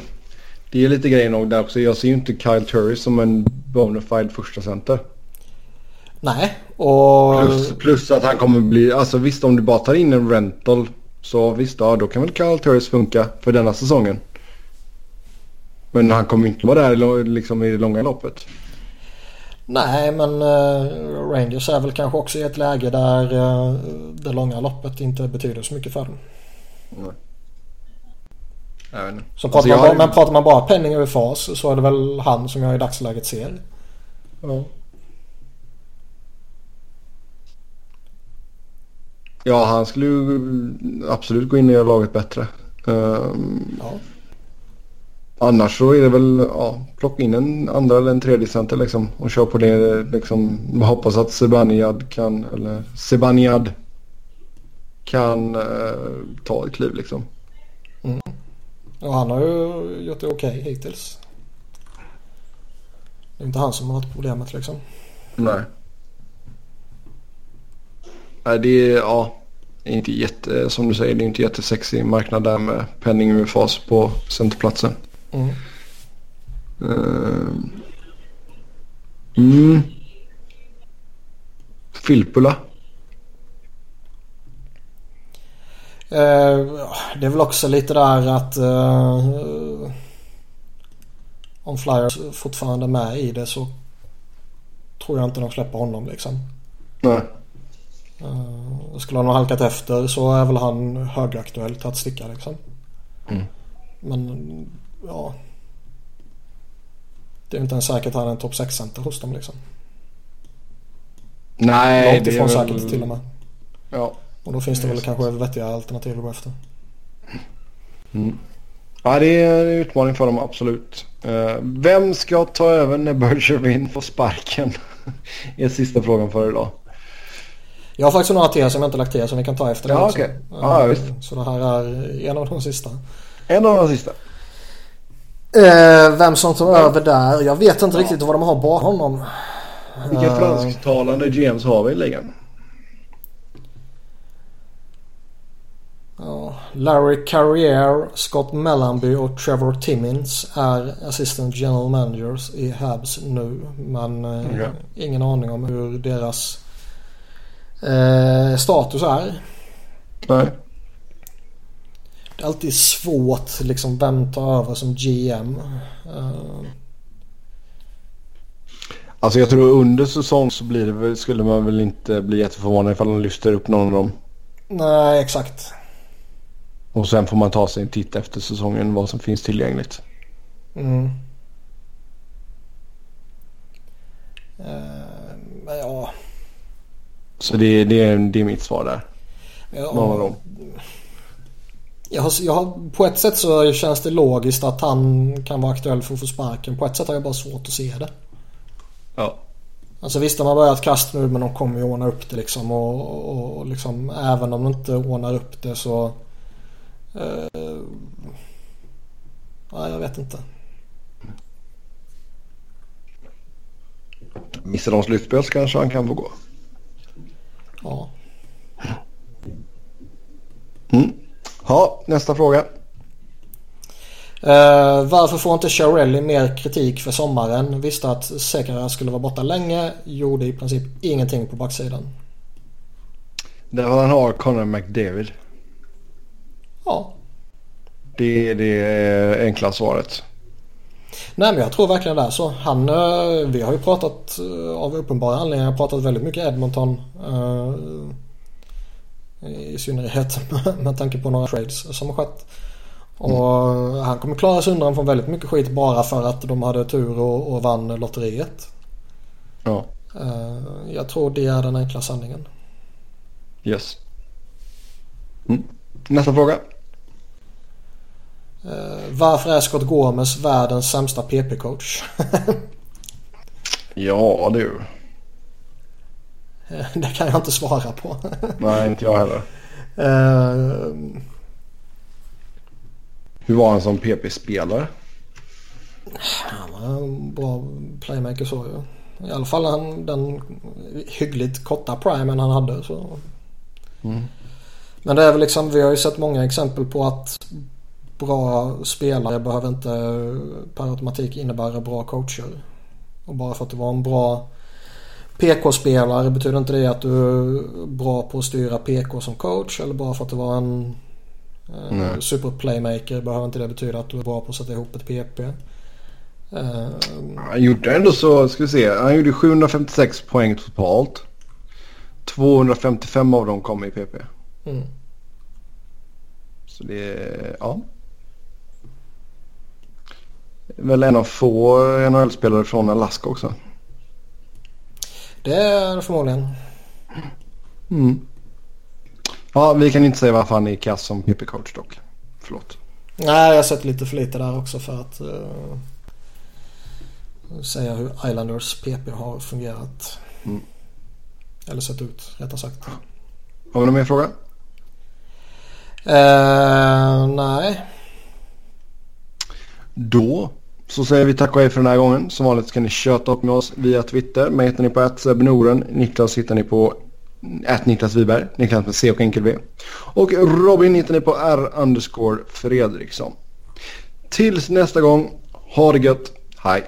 det är lite grejen nog där också. Jag ser ju inte Kyle Turris som en bonafide första center. Nej, och... Plus, plus att han kommer bli, alltså visst om du bara tar in en rental så visst ja då kan väl Kyle Turris funka för denna säsongen. Men han kommer inte vara där liksom i det långa loppet. Nej, men eh, Rangers är väl kanske också i ett läge där eh, det långa loppet inte betyder så mycket för dem. Inte. Så Alltså, pratar jag man, har- men pratar man bara penning över fas så är det väl han som jag i dagsläget ser. Ja. Ja, han skulle ju absolut gå in och göra laget bättre. Um, Ja. annars så är det väl ja, plocka in en andra eller en tredje center liksom och köra på det. Liksom, hoppas att Sebaniad kan, eller Sebaniad kan eh, ta ett kliv liksom. Och han har ju gjort det okej hittills. Det är inte han som har varit problemet liksom. Nej. Nej, det är, ja, inte jätte, som du säger, det är inte jättesexig marknad där med penning med fas på centerplatsen. Mm. Uh, mm. Filppula. Eh, det är väl också lite där att eh, om Flyers fortfarande är med i det så tror jag inte de släpper honom liksom. Nej. Uh, skulle han ha halkat efter så är väl han högaktuell till att sticka liksom. Mm. Men ja. Det är inte ens säkert att han är en topp 6-center hos dem liksom. Nej, Långt det är ifrån väl... säkert till och med. Ja. Och då finns det väl kanske vettiga alternativ att gå efter. Mm. Ja, det är en utmaning för dem, absolut. Eh, vem ska ta över när Bergevin får sparken? är sista frågan för idag. Jag har faktiskt några till som jag inte lagt till som vi kan ta efter det Ja, också. okej. Ja, Eh, visst. Så det här är en av de sista. En av de sista. Eh, vem som tar över där? Jag vet inte riktigt vad de har bakom honom. Vilka Eh, fransktalande GMs har vi i ligan? Ja, Larry Carrier, Scott Mellanby och Trevor Timmins är assistant general managers i Habs nu. Men eh, Okej. ingen aning om hur deras eh, status är. Nej. Det är alltid svårt liksom vem tar över som GM. Eh, Alltså jag tror under säsong så blir det, skulle man väl inte bli jätteförvånad ifall de lyfter upp någon av dem. nej, exakt. Och sen får man ta sig en titt efter säsongen vad som finns tillgängligt. Mm. Men ja, Så det, det, är, det är mitt svar där. ja. Någon av. Jag har, jag har, på ett sätt så känns det logiskt att han kan vara aktuell för att få sparken. På ett sätt har jag bara svårt att se det. Ja. Alltså visst de har börjat kast nu men de kommer ju ordna upp det liksom. Och, och, och liksom även om de inte ordnar upp det så... Eh, nej jag vet inte. Missar de slutspel så kanske han kan få gå. Ja. Mm. Ja, nästa fråga. Eh, varför får inte Chiarelli mer kritik för sommaren? Visste att Sekera skulle vara borta länge. Gjorde i princip ingenting på backsidan. Därför han har Conor McDavid. Ja. Det är det enkla svaret. Nej men jag tror verkligen det är så. Han, eh, vi har ju pratat eh, av uppenbara anledningar pratat väldigt mycket Edmonton. eh, I synnerhet med tanke på några trades som har skett. Och han kommer klara sig undan från väldigt mycket skit bara för att de hade tur och, och vann lotteriet. Ja, Jag tror det är den enkla sanningen. yes. Mm. Nästa fråga. Eh, Varför är Scott Gomes världens sämsta PP-coach? Ja du. det kan jag inte svara på. Nej, inte jag heller. Eh, Hur var han som PP-spelare? Han var en bra playmaker så ju. I alla fall han, den hyggligt korta primen han hade. Så. Mm. Men det är väl liksom, vi har ju sett många exempel på att bra spelare behöver inte per automatik innebära bra coacher. Och bara för att du var en bra PK-spelare betyder inte det att du är bra på att styra PK som coach. Eller bara för att du var en eh, superplaymaker behöver inte det betyda att du är bra på att sätta ihop ett PP. Eh, Han gjorde ändå så, ska vi se. Han gjorde 756 poäng totalt. 255 av dem kom i PP. mm. Så det är, ja. Väl en av få NHL-spelare från Alaska också. Det är förmodligen. Mm. Ja, vi kan inte säga varför han är kass som PP-coach dock. Förlåt. Nej, jag har sett lite för lite där också för att uh, säga hur Islanders PP har fungerat. Mm. Eller sett ut, rättare sagt. Har vi någon mer fråga? Uh, nej. Då så säger vi tack och hej för den här gången. Som vanligt kan ni köta upp med oss via Twitter. Mig hittar ni på @sebnoren. Niklas hittar ni på att Niklas Wiberg, Niklas med C och enkel V. Och Robin hittar ni på R underscore Fredriksson. Tills nästa gång, ha det gött, hej!